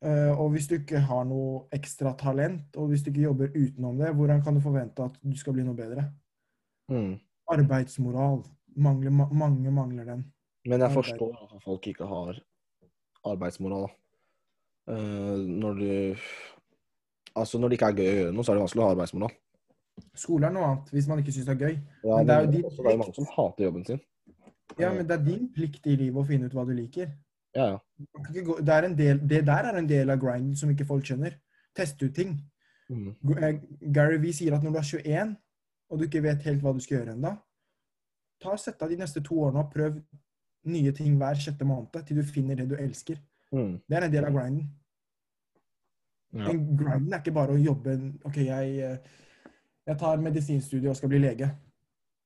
Eh, og hvis du ikke har noe ekstra talent, og hvis du ikke jobber utenom det, hvordan kan du forvente at du skal bli noe bedre? Mm. Arbeidsmoral. Mangler, mange mangler den. Men jeg forstår at folk ikke har arbeidsmoral. Eh, når du Altså, når det ikke er gøy å gjøre noe, så er det vanskelig å ha arbeidsmoral. Skole er noe annet, hvis man ikke syns det er gøy. Ja, Men det er jo din plikt. det er jo mange som hater jobben sin. Ja, men det er din plikt i livet å finne ut hva du liker. Ja, ja. Det, en del, det der er en del av grinden som ikke folk skjønner. Teste ut ting. Mm. Eh, Gary Vee sier at når du er 21, og du ikke vet helt hva du skal gjøre ennå, sett deg de neste to årene og prøv nye ting hver sjette måned til du finner det du elsker. Mm. Det er en del av grinden. Ja. Men grinden er ikke bare å jobbe OK, jeg, eh, jeg tar medisinstudie og skal bli lege,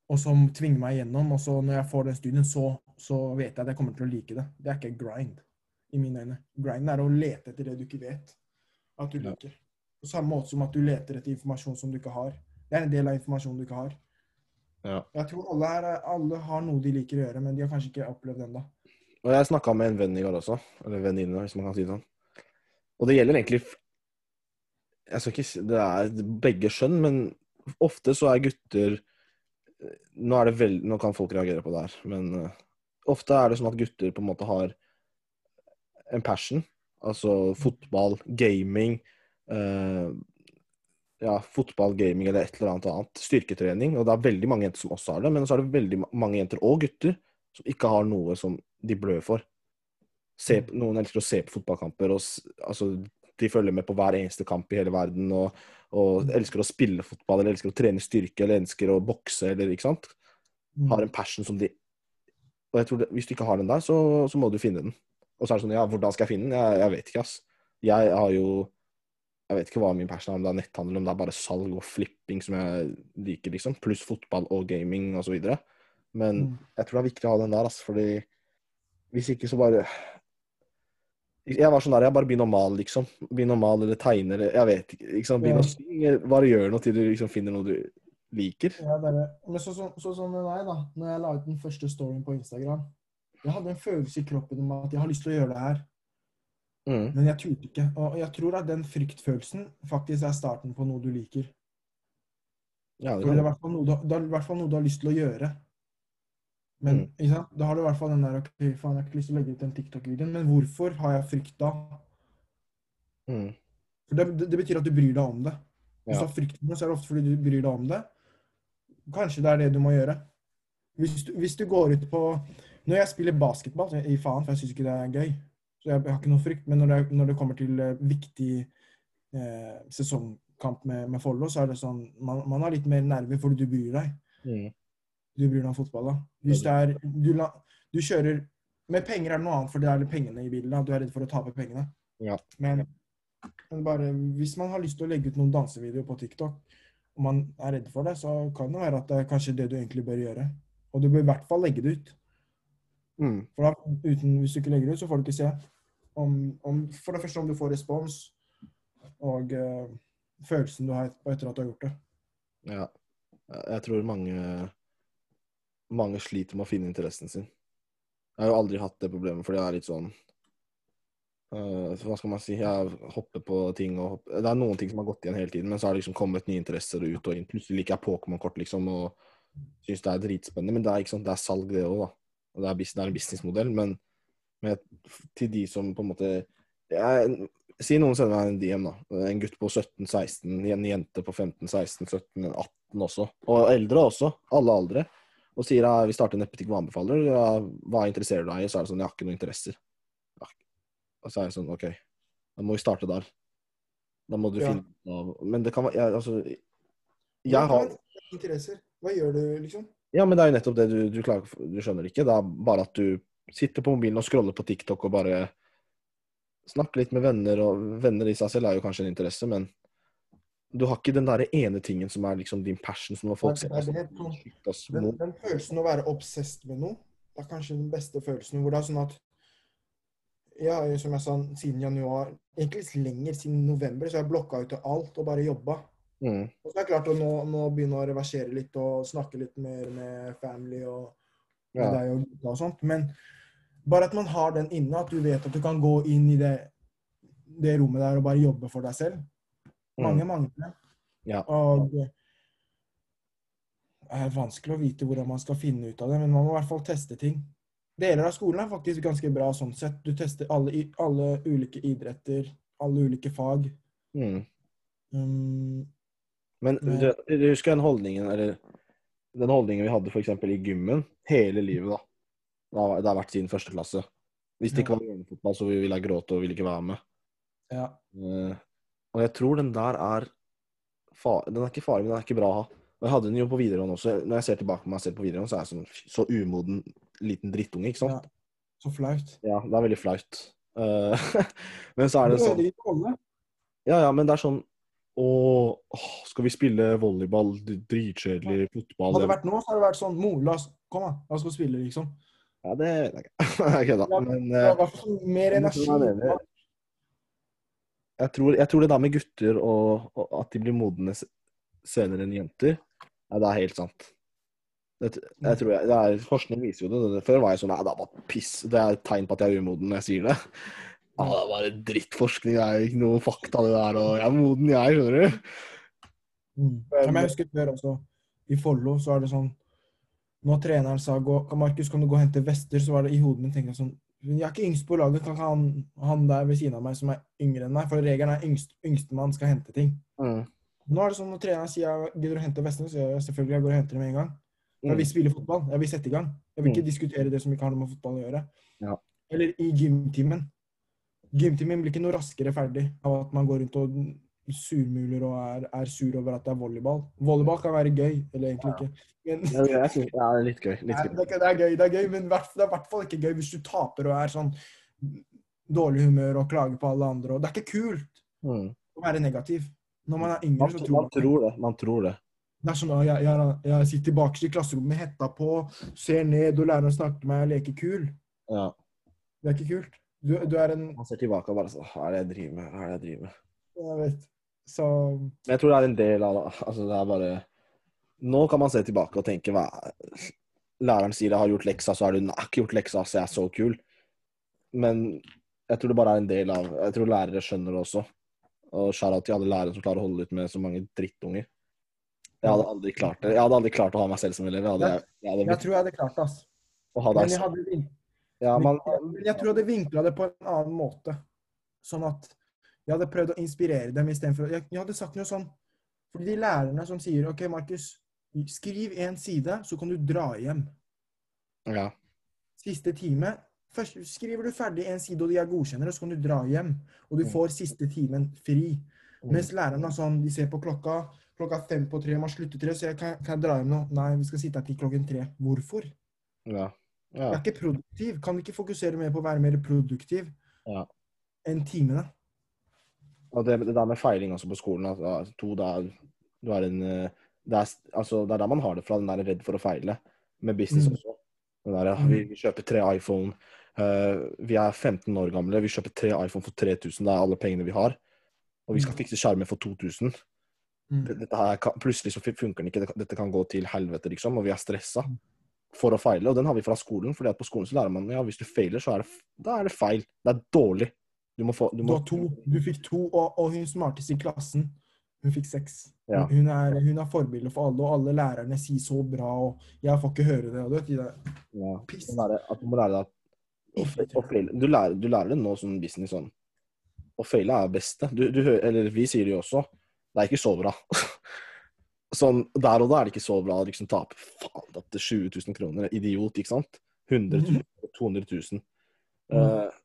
og så tvinger meg igjennom, og så når jeg får den studien, så, så vet jeg at jeg kommer til å like det. Det er ikke grind, i mine øyne. Grind er å lete etter det du ikke vet at du liker. På samme måte som at du leter etter informasjon som du ikke har. Det er en del av informasjonen du ikke har. Ja. Jeg tror alle, her, er- alle har noe de liker å gjøre, men de har kanskje ikke opplevd det ennå. Og jeg snakka med en venn i går også. Eller venninne, hvis man kan si det sånn. Og det gjelder egentlig Jeg skal ikke si Det er begge skjønn, men ofte så er gutter Nå er det vel, nå kan folk reagere på det her, men eh, ofte er det sånn at gutter på en måte har en passion. Altså fotball, gaming uh, Ja, fotball, gaming eller et eller annet annet. Styrketrening. Og det er veldig mange jenter som også har det, men så er det veldig mange jenter og gutter som ikke har noe som de blør for. Se, noen elsker å se på fotballkamper, og altså, de følger med på hver eneste kamp i hele verden, og, og elsker å spille fotball, eller elsker å trene styrke, eller elsker å bokse, eller ikke sant. Mm. Har en passion som de Og jeg tror det, Hvis du ikke har den der, så, så må du finne den. Og så er det sånn, ja, hvordan skal jeg finne den? Jeg, jeg vet ikke, ass. Jeg har jo Jeg vet ikke hva min passion er, om det er netthandel, om det er bare salg og flipping som jeg liker, liksom. Pluss fotball og gaming og så videre. Men Mm. jeg tror det er viktig å ha den der, ass, fordi hvis ikke så bare Jeg var sånn der, jeg bare begynner å male, liksom. Begynner å male eller tegne eller Jeg vet ikke. liksom, Begynner å Ja. synge. Bare gjør noe til du liksom finner noe du liker. Ja, det det. Men sånn så, så, sånn med meg, da. Når jeg la ut den første storyen på Instagram. Jeg hadde en følelse i kroppen om at jeg har lyst til å gjøre det her, Mm. men jeg turte ikke. Og jeg tror at den fryktfølelsen faktisk er starten på noe du liker. Ja, det det er i hvert fall noe du, noe har lyst til å gjøre. Men Mm. da har du i hvert fall den der OK, faen, jeg har ikke lyst til å legge ut den TikTok-videoen, men hvorfor har jeg frykt da? Mm. For det, det, betyr at du bryr deg om det. Hvis Ja. du har frykt så er det ofte fordi du bryr deg om det. Kanskje det er det du må gjøre. Hvis du, hvis du går ut på Når jeg spiller basketball, så i faen, for jeg syns ikke det er gøy. Så jeg, jeg har ikke noe frykt. Men når det, når det kommer til eh, viktig eh, sesongkamp med, med Follo, så er det sånn man, man har litt mer nerver fordi du bryr deg. Mm. Du bryr deg om fotball, da. Hvis det er Du, du kjører Med penger er det noe annet, for det er pengene i bildet. da. Du er redd for å tape pengene. Ja. Men, men bare hvis man har lyst til å legge ut noen dansevideoer på TikTok, og man er redd for det, så kan det være at det er kanskje det du egentlig bør gjøre. Og du bør i hvert fall legge det ut. Mm. For da, uten, hvis du ikke legger det ut, så får du ikke se om, om For det første om du får respons, og uh, følelsen du har etter at du har gjort det. Ja. Jeg tror mange mange sliter med å finne interessen sin. Jeg har jo aldri hatt det problemet, fordi jeg er litt sånn Hva skal man si? Jeg hopper på ting og hopper. Det er noen ting som har gått igjen hele tiden, men så har det liksom kommet nye interesser ut og inn. Plutselig liker jeg Pokémon-kort, liksom, og syns det er dritspennende. Men det er, ikke sant, det er salg, det òg, da. Og det er, det er en businessmodell. Men, med, til de som på en måte Jeg si noen sender meg en DM, da. En gutt på 17-16, en jente på 15-16-17-18 også. Og eldre også. Alle aldre. Og sier at vi starter en nettbutikk, hva anbefaler? Ja, hva interesserer du deg i? Så er det sånn, jeg har ikke noen interesser. Og så er jeg sånn, OK, da må vi starte der. Da må du Ja. finne ut av Men det kan være jeg, Altså, jeg har Interesser. Hva gjør du, liksom? Ja, men det er jo nettopp det du, du klager. Du skjønner ikke. Det er bare at du sitter på mobilen og scroller på TikTok og bare snakker litt med venner, og venner i seg selv er jo kanskje en interesse, men du har ikke den der ene tingen som er liksom din passion, som folk ser er sånn, Den, den følelsen å være obsessed med noe, det er kanskje den beste følelsen. Hvor det er sånn at Ja, som jeg sa, siden januar Egentlig lenger, siden november, så har jeg blokka ut av alt og bare jobba. mm, Og så er det klart å nå, nå begynne å reversere litt og snakke litt mer med family og med ja. deg og og sånt. Men bare at man har den inne, at du vet at du kan gå inn i det, det rommet der og bare jobbe for deg selv. Mange Mm, mangler det. Ja. Og det er vanskelig å vite hvordan man skal finne ut av det, men man må i hvert fall teste ting. Deler av skolen er faktisk ganske bra sånn sett. Du tester alle, alle ulike idretter, alle ulike fag. mm. Um, Men du, du husker den holdningen, eller den holdningen vi hadde f.eks. i gymmen hele livet, da. Det har, vært siden første klasse. Hvis det ikke var hjemmefotball, så ville jeg gråte og ville ikke være med. ja. Uh, og jeg tror den der er fa Den er ikke farlig, men den er ikke bra å ha. Og jeg hadde den jo på videregående også. Når jeg ser tilbake på meg selv på videregående, så er jeg sånn så umoden liten drittunge, ikke sant? Så flaut. Ja, det er veldig flaut. Eh, men så er det sånn. Ja, ja, men det er sånn og skal vi spille volleyball? Dritkjedelig. Fotball? Hadde det vært nå, så hadde det vært sånn Mor, la oss Kom, da. La oss gå og spille, liksom. Ja, det vet jeg ikke. Kødda. Men Det eh, var sånn mer energi. jeg tror, jeg tror det der med gutter og, og at de blir modne senere enn jenter, ja, det er helt sant. Det, jeg tror jeg, det er, forskning viser jo det. Før var jeg sånn Nei, det er bare piss. Det er et tegn på at jeg er umoden når jeg sier det. Ja, det er bare drittforskning. Det er jo ikke noe fakta, det der. Og jeg er moden, jeg, skjønner du. Mm. Men jeg husker før også, i Follo, så er det sånn Når treneren sa gå, Markus, kan du gå og hente vester, så var det i hodet mitt tenkt jeg sånn Jeg er ikke yngst på laget, kan ikke han, han der ved siden av meg som er yngre enn meg? For regelen er yngst, yngstemann skal hente ting. Mm. Nå er det sånn når treneren sier jeg gidder du å hente vestene, så sier jeg selvfølgelig jeg går og henter dem med en gang. Jeg Mm. vil spille fotball. Jeg vil sette i gang. Jeg vil ikke diskutere det som ikke har noe med fotball å gjøre. Ja. Eller i gymtimen. Gymtimen blir ikke noe raskere ferdig av at man går rundt og surmuler og er, er sur over at det er volleyball. Volleyball kan være gøy, eller egentlig ikke. Men, Ja, jeg synes, ja, det er litt gøy. Litt gøy. det, er, gøy, det er gøy, men det er i hvert fall ikke gøy hvis du taper og er sånn dårlig humør og klager på alle andre. Og det er ikke kult Mm. å være negativ. Når man er yngre, så man man tror det. Man tror det. Det er sånn at jeg, jeg, jeg sitter bakerst i klasserommet med hetta på, ser ned, og læreren snakker til meg og leker kul. Ja. Det er ikke kult. Du, du er en Man ser tilbake og bare sånn Hva er det jeg driver med? Hva er det jeg driver med? Jeg vet. Så Men jeg tror det er en del av det. Altså, det er bare Nå kan man se tilbake og tenke hva Læreren sier jeg har gjort leksa, så har du ikke gjort leksa, så jeg er så kul. Men jeg tror det bare er en del av Jeg tror lærere skjønner det også. Og shout-out til alle lærere som klarer å holde ut med så mange drittunger. Jeg hadde aldri klart det. Jeg hadde aldri klart å ha meg selv som elev. Jeg hadde, jeg hadde jeg tror jeg hadde klart det, ass. å Men jeg hadde, ja, man, jeg tror jeg hadde vinkla det på en annen måte. Sånn at jeg hadde prøvd å inspirere dem istedenfor jeg, jeg hadde sagt noe sånn Fordi de lærerne som sier OK, Markus, skriv én side, så kan du dra hjem. ja. Siste time Først skriver du ferdig en side, og de er godkjennere, så kan du dra hjem. Og du Mm. får siste timen fri. Mm. Mens lærerne er sånn, de ser på klokka. Klokka er fem på tre, man slutter tre, så jeg kan, kan jeg dra hjem nå? Nei, vi skal sitte her til klokken tre. Hvorfor? ja. Jeg er ikke produktiv. Kan ikke fokusere mer på å være mer produktiv Ja. enn timene? Og det, det der med feiling også på skolen altså, to, det er, du er en, eh, det, er, altså, det er der man har det fra, den der redd for å feile. Med business Mm. også. Der, ja, vi, vi kjøper tre iPhone. Uh, vi er 15 år gamle, vi kjøper tre iPhone for 3000. Det er alle pengene vi har. Og vi skal Mm. fikse skjermen for 2000. kan, plutselig så funker den ikke. Dette kan gå til helvete, liksom. Og vi er stressa Mm. for å feile. Og den har vi fra skolen. fordi at på skolen så lærer man ja, hvis du feiler, så er det, da er det feil. Det er dårlig. Du må få du Du må, har to. Du fikk to, og, og hun smarteste i klassen, hun fikk seks. Ja. Hun, er, hun er forbilde for alle, og alle lærerne sier så bra, og jeg får ikke høre det. Og du vet, de der ja, piss. at du må lære deg at å feile. Du lærer, du lærer det nå som business sånn. å feile er det beste. Du, du, eller vi sier det jo også. Det er ikke så bra. sånn, Der og da er det ikke så bra å liksom tape faen, det er 20 000 kroner. Idiot, ikke sant? 100 000, 200 000. Eh,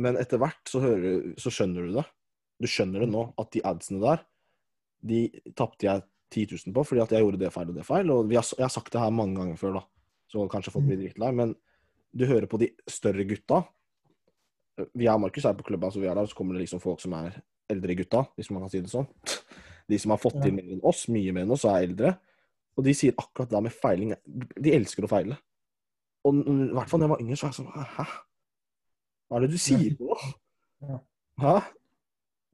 men etter hvert så, hører, så skjønner du det. Du skjønner det nå, at de adsene der, de tapte jeg 10 000 på fordi at jeg gjorde det feil og det feil. Og vi har, jeg har sagt det her mange ganger før, da, så kanskje folk blir drittlei. Men du hører på de større gutta. Vi er Markus er på klubben, så vi er der, så kommer det liksom folk som er eldre gutta, hvis man kan si det sånn. De som har fått til mer enn oss, mye mer enn oss, er eldre. Og de sier akkurat det med feiling. De elsker å feile. Og i hvert fall da jeg var yngre, så var jeg sånn Hæ? Hva er det du sier nå? Ja. Hæ?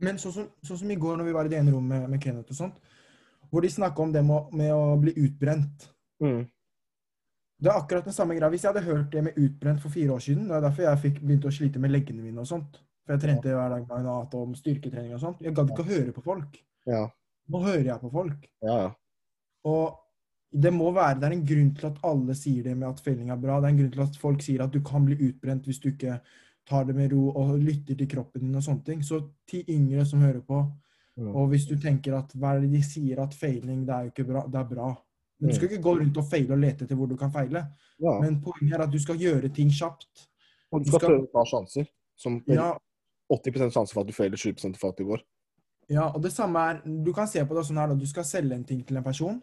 Men sånn som, sånn som i går når vi var i det ene rommet med, med Kenneth og sånt, hvor de snakka om det med, med å bli utbrent. Mm. Det er akkurat den samme greia. Hvis jeg hadde hørt det med utbrent for fire år siden, det er derfor jeg fikk begynte å slite med leggene mine og sånt. For jeg trente hver dag med mat om styrketrening og sånt. Jeg gadd ikke å høre på folk. Ja. Nå hører jeg på folk. Ja, ja. Og det må være, det er en grunn til at alle sier det med at feiling er bra. Det er en grunn til at folk sier at du kan bli utbrent hvis du ikke tar det med ro og lytter til kroppen din og sånne ting. Så til yngre som hører på, og hvis du tenker at hva er det de sier at feiling, det er jo ikke bra, det er bra. Men du skal ikke gå rundt og feile og lete etter hvor du kan feile. Men poenget er at du skal gjøre ting kjapt. Og du du skal skal- prøve å ta sjanser. Som Ja, 80% sjanse for at du feiler, 20 for at det går. ja, og det samme er Du kan se på det sånn her, da. Du skal selge en ting til en person.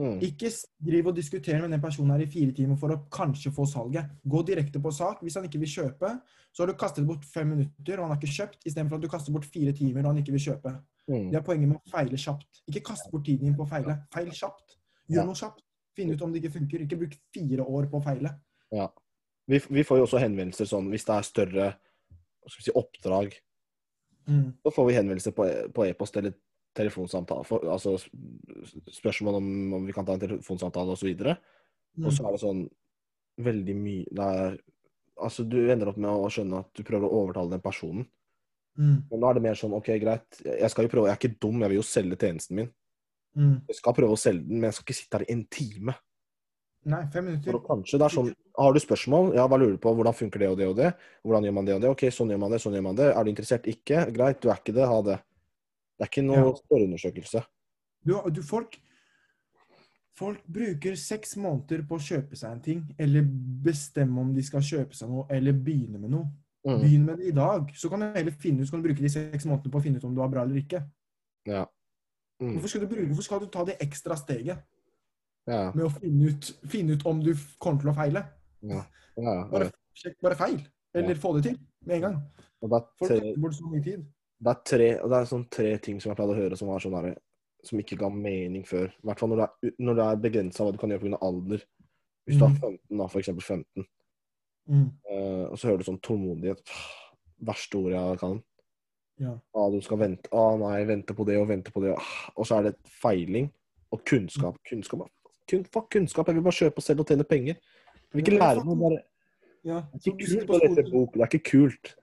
Mm. Ikke driv og diskutere med den personen her i fire timer for å kanskje få salget. Gå direkte på sak. Hvis han ikke vil kjøpe, så har du kastet bort fem minutter, og han har ikke kjøpt, istedenfor at du kaster bort fire timer og han ikke vil kjøpe. Mm. Det er poenget med å feile kjapt. Ikke kast bort tiden din på å feile. Feil kjapt. Gjør Ja. noe kjapt. Finn ut om det ikke funker. Ikke bruk fire år på å feile. Ja. Vi, vi får jo også henvendelser sånn hvis det er større si, oppdrag. Mm. Så får vi henvendelser på, på e-post eller telefonsamtale. For, altså spørsmål om, om vi kan ta en telefonsamtale osv. Og, Mm. og så er det sånn veldig mye Altså, du ender opp med å skjønne at du prøver å overtale den personen. Mm. Men nå er det mer sånn OK, greit. Jeg skal jo prøve, jeg er ikke dum, jeg vil jo selge tjenesten min. Mm. Jeg skal prøve å selge den, men jeg skal ikke sitte her i en time. Nei, fem minutter. For kanskje det er sånn Har du spørsmål? Ja, hva lurer du på? Hvordan funker det og det og det? Hvordan gjør man det og det? OK, sånn gjør man det, sånn gjør man det. Er du interessert? Ikke? Greit, du er ikke det. Ha det. Det er ikke noe Ja. spørreundersøkelse. Du, du, folk, folk bruker seks måneder på å kjøpe seg en ting, eller bestemme om de skal kjøpe seg noe, eller begynne med noe. Mm. Begynn med det i dag. Så kan du heller finne ut, så kan du bruke de seks månedene på å finne ut om du er bra eller ikke. Ja. Mm. Hvorfor skal du, bruke, hvorfor skal du ta det ekstra steget Ja. med å finne ut, finne ut om du kommer til å feile? Ja. ja. Bare, sjekk bare feil, eller få det til med en gang. Og det er tre, bort så mye tid. det er tre, og det er sånn tre ting som jeg pleide å høre som var sånn der, som ikke ga mening før. I hvert fall når det er, når det er begrensa hva du kan gjøre pga. alder. Hvis du er Mhm. 15, da, for eksempel 15, Mm. uh, og så hører du sånn tålmodighet. Verste ordet jeg kan. Ja. Ah, du skal vente. Ah, nei, vente på det og vente på det. Ah, Og så er det feiling og kunnskap. Kunnskap, kun, Fuck kunnskap. Jeg vil bare kjøpe og selge og tjene penger. Jeg vil ikke lære noe. Bare. ja. Det er ikke kult å lese bok. Det er ikke kult.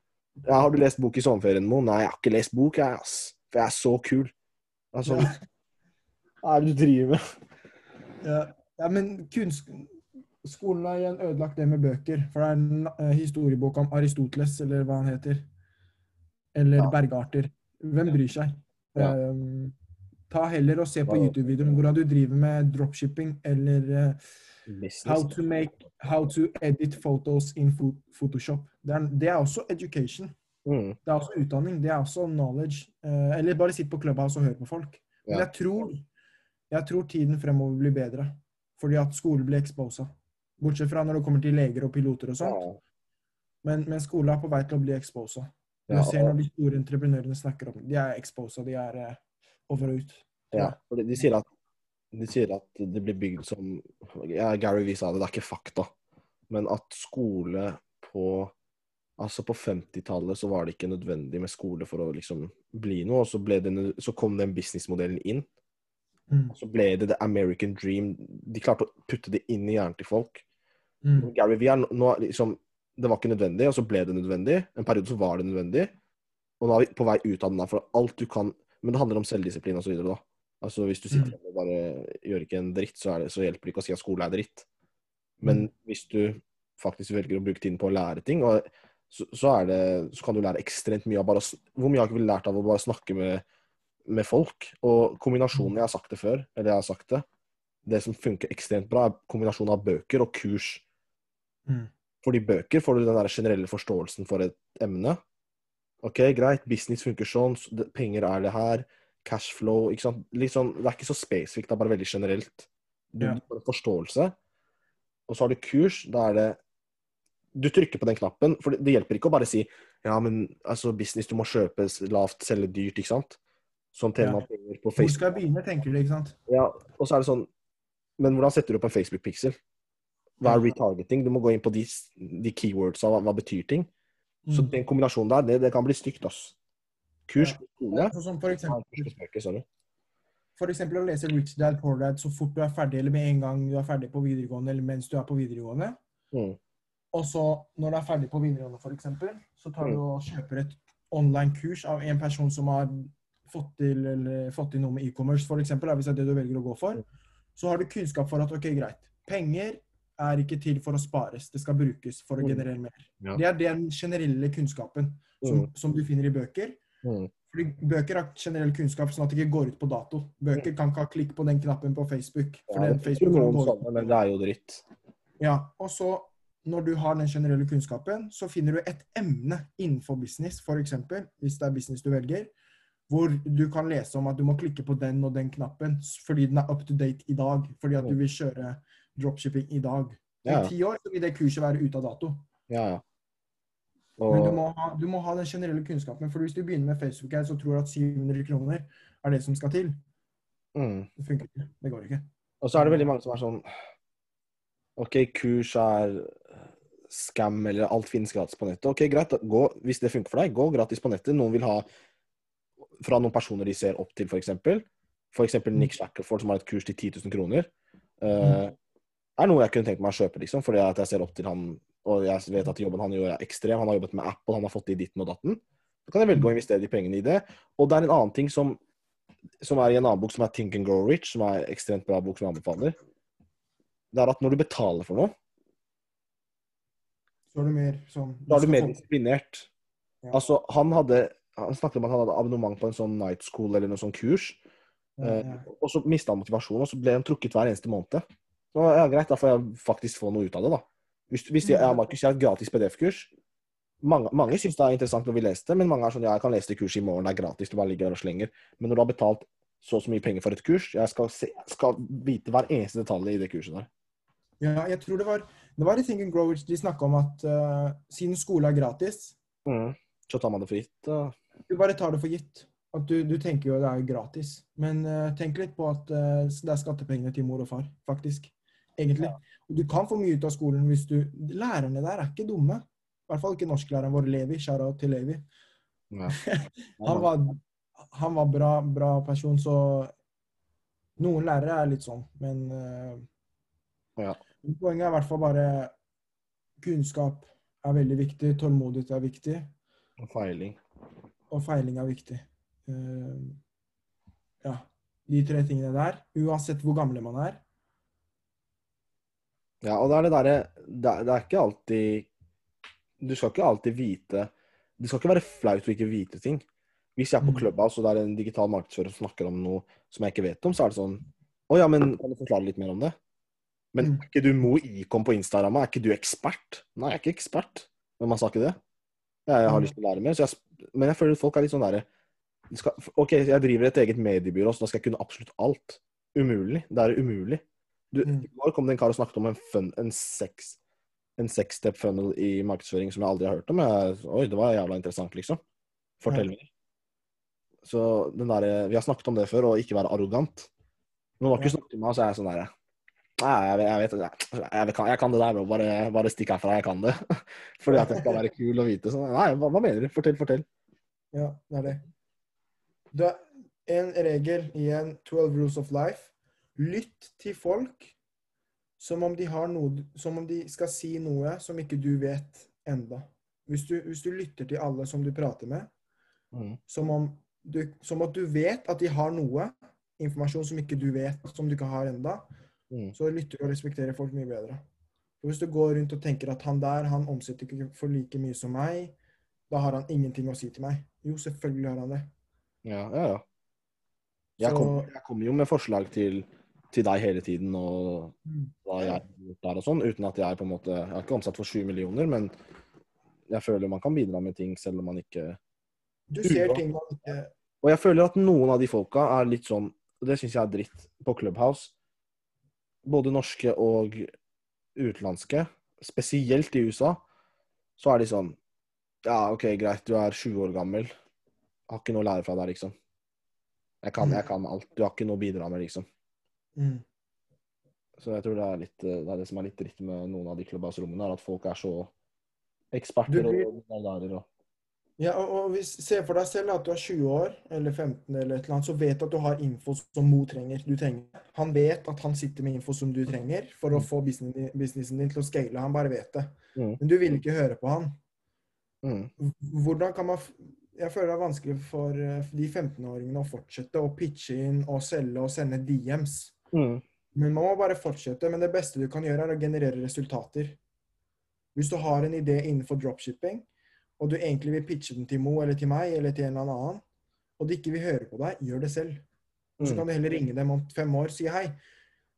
Ja, har du lest bok i sommerferien, Mo? Nei, jeg har ikke lest bok, jeg, ass. For jeg er så kul. Altså. Hva er det du driver med? Ja, ja men kunst... Skolen har igjen ødelagt det med bøker. For det er en eh, historiebok om Aristoteles, eller hva han heter. Eller Ja. bergarter. Hvem bryr seg? Ja. Um, ta heller og se på YouTube-videoen hvordan du driver med dropshipping, eller uh, how to make How to edit photos in Photoshop. Det er, det er også education. Mm, Det er også utdanning. Det er også knowledge. Uh, eller bare sitt på Clubhouse og hør på folk. Men jeg tror, jeg tror tiden fremover blir bedre. Fordi at skolen blir exposa. Bortsett fra når det kommer til leger og piloter og sånt. ja. Men, men skole er på vei til å bli exposa. Du Ja, ser når de store entreprenørene snakker om det. De er exposa. De er over og ut. Ja, for de, de, sier at, de sier at det blir bygd som ja, Gary Vee sa det, det er ikke fakta. Men at skole på Altså På 50-tallet så var det ikke nødvendig med skole for å liksom bli noe. Og så, det, så kom den businessmodellen inn. Mm. Så ble det the American dream. De klarte å putte det inn i hjernen til folk. Mm. Gary Vee er nå- liksom Det var ikke nødvendig, og så ble det nødvendig. En periode så var det nødvendig. Og nå er vi på vei ut av den der. For alt du kan Men det handler om selvdisiplin osv. da. Altså Hvis du sitter Mm. og bare gjør ikke en dritt, så, det, så hjelper det ikke å si at skole er dritt. Men Mm. hvis du faktisk velger å bruke tiden på å lære ting så, så, det, så kan du lære ekstremt mye av bare Hvor mye har ikke vi lært av å bare snakke med, med folk? Og kombinasjonen, jeg har sagt det før, eller jeg har sagt det, det som funker ekstremt bra, er kombinasjonen av bøker og kurs. Mm. Fordi bøker får du den der generelle forståelsen for et emne. OK, greit, business funker sånn, penger er det her, cashflow ikke sant? Sånn, Det er ikke så spesifikt, det er bare veldig generelt. Du Ja. får en forståelse. Og så har du kurs, da er det Du trykker på den knappen, for det, det hjelper ikke å bare si ja, men altså, business, du må kjøpe lavt, selge dyrt, ikke sant? Sånn tjener Ja. penger på Hvor Facebook. skal jeg begynne, tenker du, ikke sant? Ja, og så er det sånn Men hvordan setter du opp en Facebook-pixel? Hva er retargeting? Du må gå inn på de, de keywordsa, hva, hva betyr ting? Så Mm. den kombinasjonen der, det, det kan bli stygt, ass. Kurs på skole Sånn som for eksempel, for eksempel å lese Rich Dad Poor Dad så fort du er ferdig, eller med en gang du er ferdig på videregående, eller mens du er på videregående. Mm. Og så, når du er ferdig på videregående, eksempel, så tar du og kjøper et online-kurs av en person som har fått til, eller, fått til noe med e-commerce, eksempel, hvis det er det du velger å gå for. Så har du kunnskap for at ok, greit, penger er ikke til for å spares, det skal brukes for å Mm. generere mer. Ja. Det er den generelle kunnskapen som, Mm. som du finner i bøker. Mm. Fordi Bøker har generell kunnskap, sånn at det ikke går ut på dato. Bøker kan ikke ha klikk på den knappen på Facebook. For Mm. Ja, den Facebook kan gå ut. det er jo dritt. Ja, og så når du har den generelle kunnskapen, så finner du et emne innenfor business, eksempel, hvis det er business du velger, hvor du kan lese om at du må klikke på den og den knappen fordi den er up to date i dag, fordi at du vil kjøre dropshipping i dag. Ja. I ti år så vil det kurset være ute av dato. Ja, ja. Men du må, ha, du må ha den generelle kunnskapen, for hvis du begynner med Facebook her, så tror at 700 kroner er det som skal til. mm. Det funker ikke. Det går ikke. og så er det veldig mange som er sånn OK, kurs er scam, eller alt finnes gratis på nettet. OK, greit, gå, hvis det funker for deg, gå gratis på nettet. Noen vil ha fra noen personer de ser opp til, f.eks. F.eks. Nick Shackelford, som har et kurs til 10 000 kroner. Eh, er noe jeg kunne tenkt meg å kjøpe, liksom, fordi at jeg ser opp til han, og jeg vet at jobben han gjør er ekstrem. Han har jobbet med app, og han har fått i ditten og datten. Da kan jeg velge å investere de pengene i det. Og det er en annen ting som, som er i en annen bok, som er Think and Grow Rich, som er en ekstremt bra bok som jeg anbefaler. Det er at når du betaler for noe, Så er du mer sånn da er du mer disiplinert. Ja. Altså, han hadde han snakket om at han hadde abonnement på en sånn night school eller noe sånn kurs. Ja, Eh, ja. og så mista han motivasjonen, og så ble han trukket hver eneste måned. Så ja, greit, da får jeg faktisk få noe ut av det, da. Hvis, hvis jeg, ja, Markus, jeg har et gratis PDF-kurs Mange, mange syns det er interessant når vi leser det, men mange er sånn ja, jeg kan lese det kurset i morgen, det er gratis, du bare ligger og slenger. Men når du har betalt så og så mye penger for et kurs, jeg skal, se, skal vite hver eneste detalj i det kurset der. Ja, jeg tror det var det var i Think and Grow de snakka om at uh, siden skole er gratis, Så tar man det for gitt? Uh. du bare tar det for gitt. At du, du tenker jo det er gratis. Men uh, tenk litt på at eh, det er skattepengene til mor og far, faktisk. Egentlig. Og du kan få mye ut av skolen hvis du Lærerne der er ikke dumme. I hvert fall ikke norsklæreren vår, Levi. Shout til Levi. Ja. Han var, han var bra, bra person, så Noen lærere er litt sånn, men uh, Ja. Poenget er i hvert fall bare kunnskap er veldig viktig, tålmodighet er viktig, Og Feiling. og feiling er viktig. Uh, ja, de tre tingene der. Uansett hvor gamle man er. Ja, og det er det derre det, det er ikke alltid Du skal ikke alltid vite Det skal ikke være flaut å ikke vite ting. Hvis jeg er på klubba, Clubhouse og det er en digital markedsfører som snakker om noe som jeg ikke vet om, så er det sånn Å ja, men kan du forklare litt mer om det? Men Mm. er ikke du Mo ikon på Instagram? Er ikke du ekspert? Nei, jeg er ikke ekspert. Men man sa ikke det. Jeg har Mm. lyst til å lære mer. Så jeg, men jeg føler at folk er litt sånn derre OK, jeg driver et eget mediebyrå, så da skal jeg kunne absolutt alt. Umulig. Det er umulig. Du, Mm. I går kom det en kar og snakket om en, fun, en sex, en sex step funnel i markedsføring som jeg aldri har hørt om. Jeg, oi, det var jævla interessant, liksom. Fortell Ja. meg. Så den der, Vi har snakket om det før, og ikke være arrogant. Når Markus Ja. snakker til meg, så er jeg sånn derre Nei, jeg, jeg vet jeg, jeg, kan, jeg kan det der, bro. Bare, bare stikk herfra. Jeg kan det. Fordi at jeg skal være kul og vite. sånn. nei, hva, hva mener du? Fortell, fortell. Ja, det er det. Du er en regel i en 12 Rules of Life. Lytt til folk som om de, har noe, som om de skal si noe som ikke du vet enda. Hvis du, hvis du lytter til alle som du prater med, Mm. som om du, som at du vet at de har noe informasjon som ikke du vet, som du ikke har enda, Mm. så lytter du og respekterer folk mye bedre. Og Hvis du går rundt og tenker at han der han omsetter ikke for like mye som meg, da har han ingenting å si til meg. Jo, selvfølgelig har han det. Ja, ja, ja. Jeg kommer jeg kommer jo med forslag til, til deg hele tiden og hva jeg har gjort der og sånn, uten at jeg på en måte Jeg er ikke omsatt for sju millioner, men jeg føler man kan bidra med ting selv om man ikke Du ser ting man ikke Og jeg føler at noen av de folka er litt sånn og Det syns jeg er dritt på Clubhouse. Både norske og utenlandske, spesielt i USA, så er de sånn Ja, OK, greit, du er 20 år gammel. Har ikke noe å lære fra deg, liksom. Jeg kan, jeg kan alt. Du har ikke noe å bidra med, liksom. Mm. Så jeg tror det er, litt, eh, det er det som er litt dritt med noen av de Clubhouse-rommene, er at folk er så eksperter Du blir- og milliardærer Ja, og, og hvis, Se for deg selv at du er 20 år eller 15, eller et eller annet, så vet du at du har info som Mo trenger. Du trenger. Han vet at han sitter med info som du trenger for å få businessen din, businessen din til å scale. Han bare vet det. Mm. Men du vil ikke høre på han. mm. Hvordan kan man Jeg føler det er vanskelig for eh, de 15-åringene å fortsette å pitche inn og selge og sende DMs. Mm. Men man må bare fortsette. Men det beste du kan gjøre, er å generere resultater. Hvis du har en idé innenfor dropshipping, og du egentlig vil pitche den til Mo eller til meg eller til en eller annen, og de ikke vil høre på deg, gjør det selv. Så Mm. kan du heller ringe dem om fem år og si hei.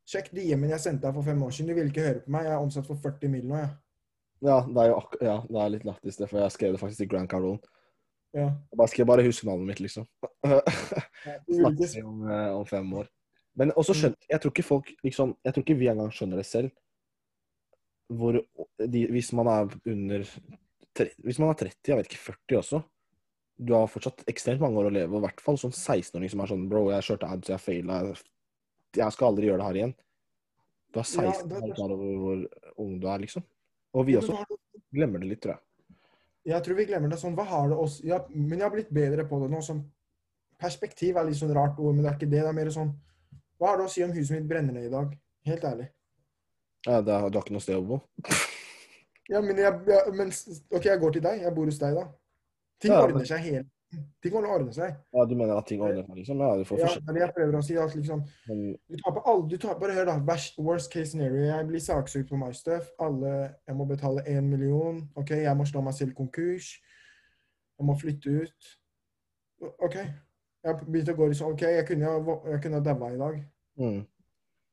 Sjekk DM-en jeg sendte deg for fem år siden. Du ville ikke høre på meg. Jeg er omsatt for 40 mill. nå, jeg. Ja, det er jo ak ja, det er litt lættis, det, for jeg skrev det faktisk i Grand Cardone. Ja. Jeg bare skal bare huske navnet mitt, liksom. Vi om, eh, om fem år. Men også skjønner, jeg tror ikke folk liksom, Jeg tror ikke vi engang skjønner det selv. Hvor de, Hvis man er under tre- Hvis man er 30, jeg vet ikke, 40 også Du har fortsatt ekstremt mange år å leve, og i hvert fall sånn 16-åring som er sånn Bro, jeg kjørte ads, jeg faila. Jeg skal aldri gjøre det her igjen. Du er 16 Ja, og er- er over hvor ung du er, liksom. Og vi også glemmer det litt, tror jeg. Jeg tror vi glemmer det sånn. Hva har det oss ja, Men jeg har blitt bedre på det nå. Sånn, perspektiv er litt sånn rart ord, men det er ikke det. Det er mer sånn Hva har det å si om huset mitt brenner ned i dag? Helt ærlig. Ja, det er, du har ikke noe sted å bo? Ja, men, jeg, jeg, men OK, jeg går til deg. Jeg bor hos deg, da. Ting Ja, ordner seg hele Ting ordner seg. Ja, Du mener at ting ordner seg, liksom? Ja, du får Ja, forskjell. det er det jeg prøver å si. At liksom, du på alle, du taper, bare hør, da. Worst, worst case scenario. Jeg blir saksøkt på my stuff. Alle, jeg må betale én million. OK, jeg må slå meg selv konkurs. Jeg må flytte ut. OK. Jeg begynte å gå sånn OK, jeg kunne jeg kunne daua i dag. Mm.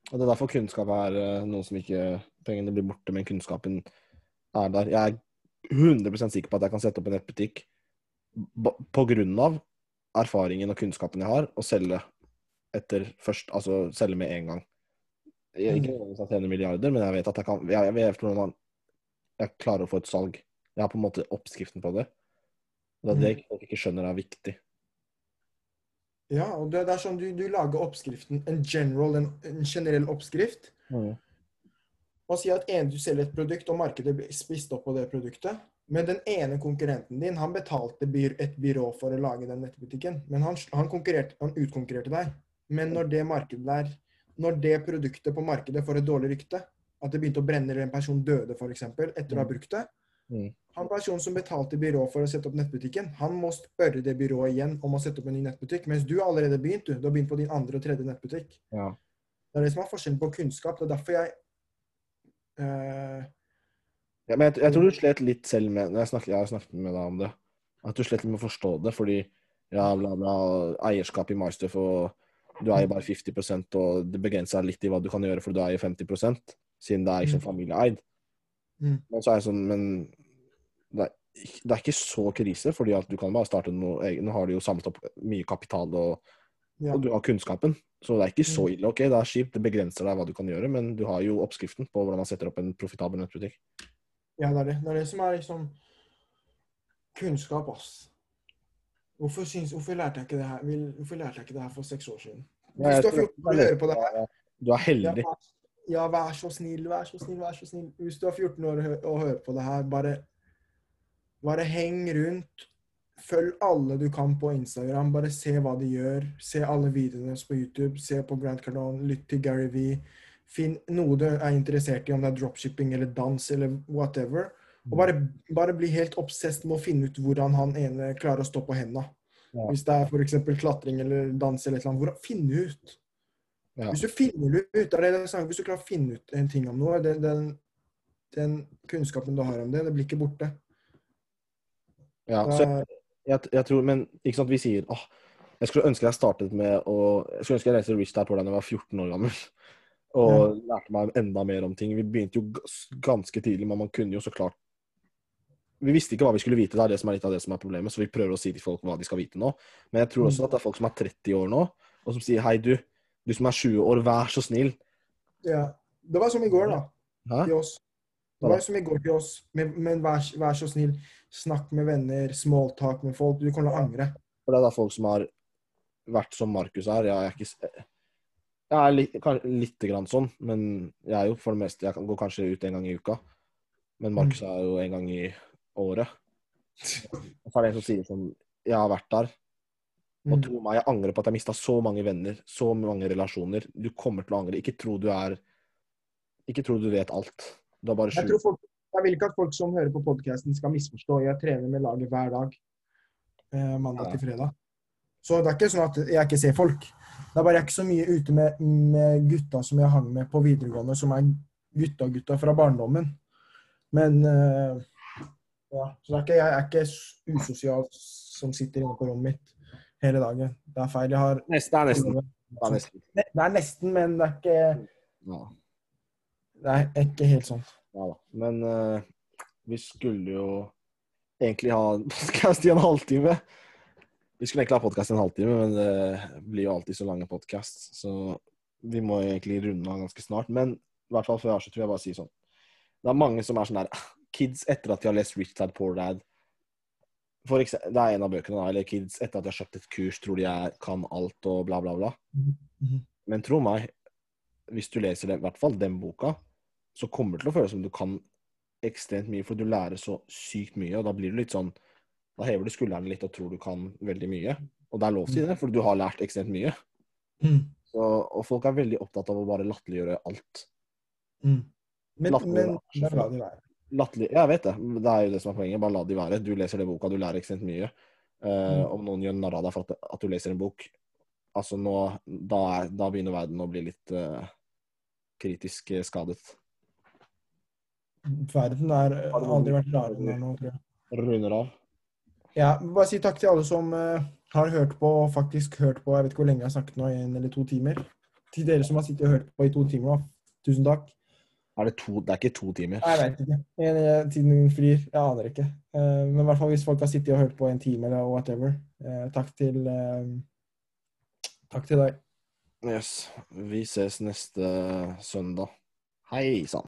Og Det er derfor kunnskap er eh, noe som ikke Pengene blir borte, men kunnskapen er der. Jeg er 100% sikker på at jeg kan sette opp en nettbutikk pga. erfaringen og kunnskapen jeg har, og selge etter først Altså selge med en gang. Jeg, ikke nødvendigvis at jeg tjener milliarder, men jeg vet at jeg kan Jeg, jeg hvordan jeg klarer å få et salg. Jeg har på en måte oppskriften på det. Og det er det jeg ikke skjønner er viktig. Ja, og det, det er sånn du, du lager oppskriften, en general, en, en generell oppskrift. Og sier at en, du selger et produkt, og markedet blir spist opp på det produktet. Men den ene konkurrenten din, han betalte byr, et byrå for å lage den nettbutikken. Men han, han, han utkonkurrerte deg. Men når det markedet der, når det produktet på markedet får et dårlig rykte, at det begynte å brenne eller en person døde f.eks. etter å ha brukt det, Mm. han personen som betalte byrå for å sette opp nettbutikken, han må spørre det byrået igjen om å sette opp en ny nettbutikk. Mens du har allerede begynt, du. Du har begynt på din andre og tredje nettbutikk. Ja. Det er det som er forskjellen på kunnskap. Det er derfor jeg uh, Ja, men jeg, jeg tror du slet litt selv med når jeg, snakket, jeg har snakket med deg om det. At du slet litt med å forstå det, fordi ja, bla, bla, eierskap i MyStuff, og du eier bare 50% og det begrenser litt i hva du kan gjøre, for du eier 50% siden det er liksom familieeid. Mm. Men så er jeg sånn Men det er, det er ikke så krise, fordi at du kan bare starte noe eget. Nå har du jo samlet opp mye kapital, og, Ja. og du har kunnskapen. Så det er ikke så Mm. ille. Ok, det er kjipt, det begrenser deg hva du kan gjøre, men du har jo oppskriften på hvordan man setter opp en profitabel nettbutikk. Ja, det er det. Det er det som er liksom kunnskap, ass. Hvorfor, syns, hvorfor, lærte jeg ikke det her? Hvorfor lærte jeg ikke det her for seks år siden? Hvis jeg du har 14 år og hører på det her Du er heldig. ja, vær så snill, vær så snill, vær så snill. Hvis du er 14 år og hører på det her, bare, bare heng rundt. Følg alle du kan på Instagram. Bare se hva de gjør. Se alle videoene på YouTube. Se på Grant Cardone. Lytt til Gary V. Finn noe du er interessert i, om det er dropshipping eller dans eller whatever. Og bare, bare bli helt obsessed med å finne ut hvordan han ene klarer å stå på hendene. Ja. Hvis det er f.eks. klatring eller dans eller et eller annet. Finn ut. Ja. Hvis du finner ut, det det hvis du klarer å finne ut en ting om noe, det, den, den kunnskapen du har om det, det blir ikke borte. Ja, er- jeg, jeg tror, Men ikke sant, vi sier åh, jeg skulle ønske jeg startet med å Jeg skulle ønske jeg leste Rich Dad Poor da jeg var 14 år gammel. Og lærte meg enda mer om ting. Vi begynte jo ganske tidlig, men man kunne jo så klart Vi visste ikke hva vi skulle vite. Det er det som er litt av det som er problemet, så vi prøver å si til folk hva de skal vite nå. Men jeg tror også at det er folk som er 30 år nå, og som sier hei, du, du som er 20 år, vær så snill. Ja. Det var som i går, da. Hæ? Til oss. Det var som i går til oss. Men, men vær, vær så snill, snakk med venner, smalltalk med folk. Du kommer til å angre. For det er da folk som har vært som Markus er. Jeg er ikke Jeg er litt, lite grann sånn, men jeg er jo for det meste Jeg går kanskje ut en gang i uka. Men Markus er jo en gang i året. Og så er det en som sier sånn Jeg har vært der, og Mm. tro meg, jeg angrer på at jeg mista så mange venner, så mange relasjoner. Du kommer til å angre. Ikke tro du er Ikke tro du vet alt. Du er bare Jeg, sju. tror folk, jeg vil ikke at folk som hører på podkasten, skal misforstå. Jeg trener med laget hver dag. Eh, mandag til fredag. Så det er ikke sånn at jeg ikke ser folk. Det er bare jeg er ikke så mye ute med, med gutta som jeg hang med på videregående, som er gutta-gutta fra barndommen. Men eh, ja, så det er ikke, jeg er ikke usosial som sitter inne på rommet mitt hele dagen. Det er feil. Jeg har det er nesten. Det er nesten. Det er nesten, men det er ikke, det er ikke helt sånn. Ja. Men uh, vi skulle jo egentlig ha podkast i en halvtime. Vi skulle egentlig ha podkast i en halvtime, men det blir jo alltid så lange podkast. Så vi må egentlig runde av ganske snart. Men i hvert fall før jeg avslutter, vil jeg bare si sånn Det er mange som er sånn der Kids etter at de har lest Rich Dad Poor Dad for eksempel, Det er en av bøkene, da. Eller kids etter at de har kjøpt et kurs, tror de er, kan alt og bla, bla, bla. Mhm. Men tro meg, hvis du leser det, i hvert fall den boka, så kommer det til å føles som du kan ekstremt mye, for du lærer så sykt mye, og da blir du litt sånn Da hever du skuldrene litt og tror du kan veldig mye. Og det er lov til det, for du har lært ekstremt mye. Mm. Så, og folk er veldig opptatt av å bare latterliggjøre alt. Mm. Men, men la de være. Latterlig, Jeg vet det. Det er jo det som er poenget. Bare la de være. Du leser den boka, du lærer ekstremt mye. Uh, Mm. Om noen gjør narr av deg for at, at du leser en bok, altså nå Da, er, da begynner verden å bli litt uh, kritisk eh, skadet. Verden er har aldri vært rarere enn nå, tror jeg. Runder av. Ja, bare si takk til alle som uh, har hørt på, faktisk hørt på, jeg vet ikke hvor lenge jeg har snakket nå, en eller to timer. Til dere som har sittet og hørt på i to timer nå, tusen takk. Er det to Det er ikke to timer. Jeg vet ikke. En, eh, tiden min frir, jeg aner ikke. Uh, men i hvert fall hvis folk har sittet og hørt på en time eller whatever, Uh, takk til eh, Takk til deg. Yes. Vi ses neste søndag. Hei sann.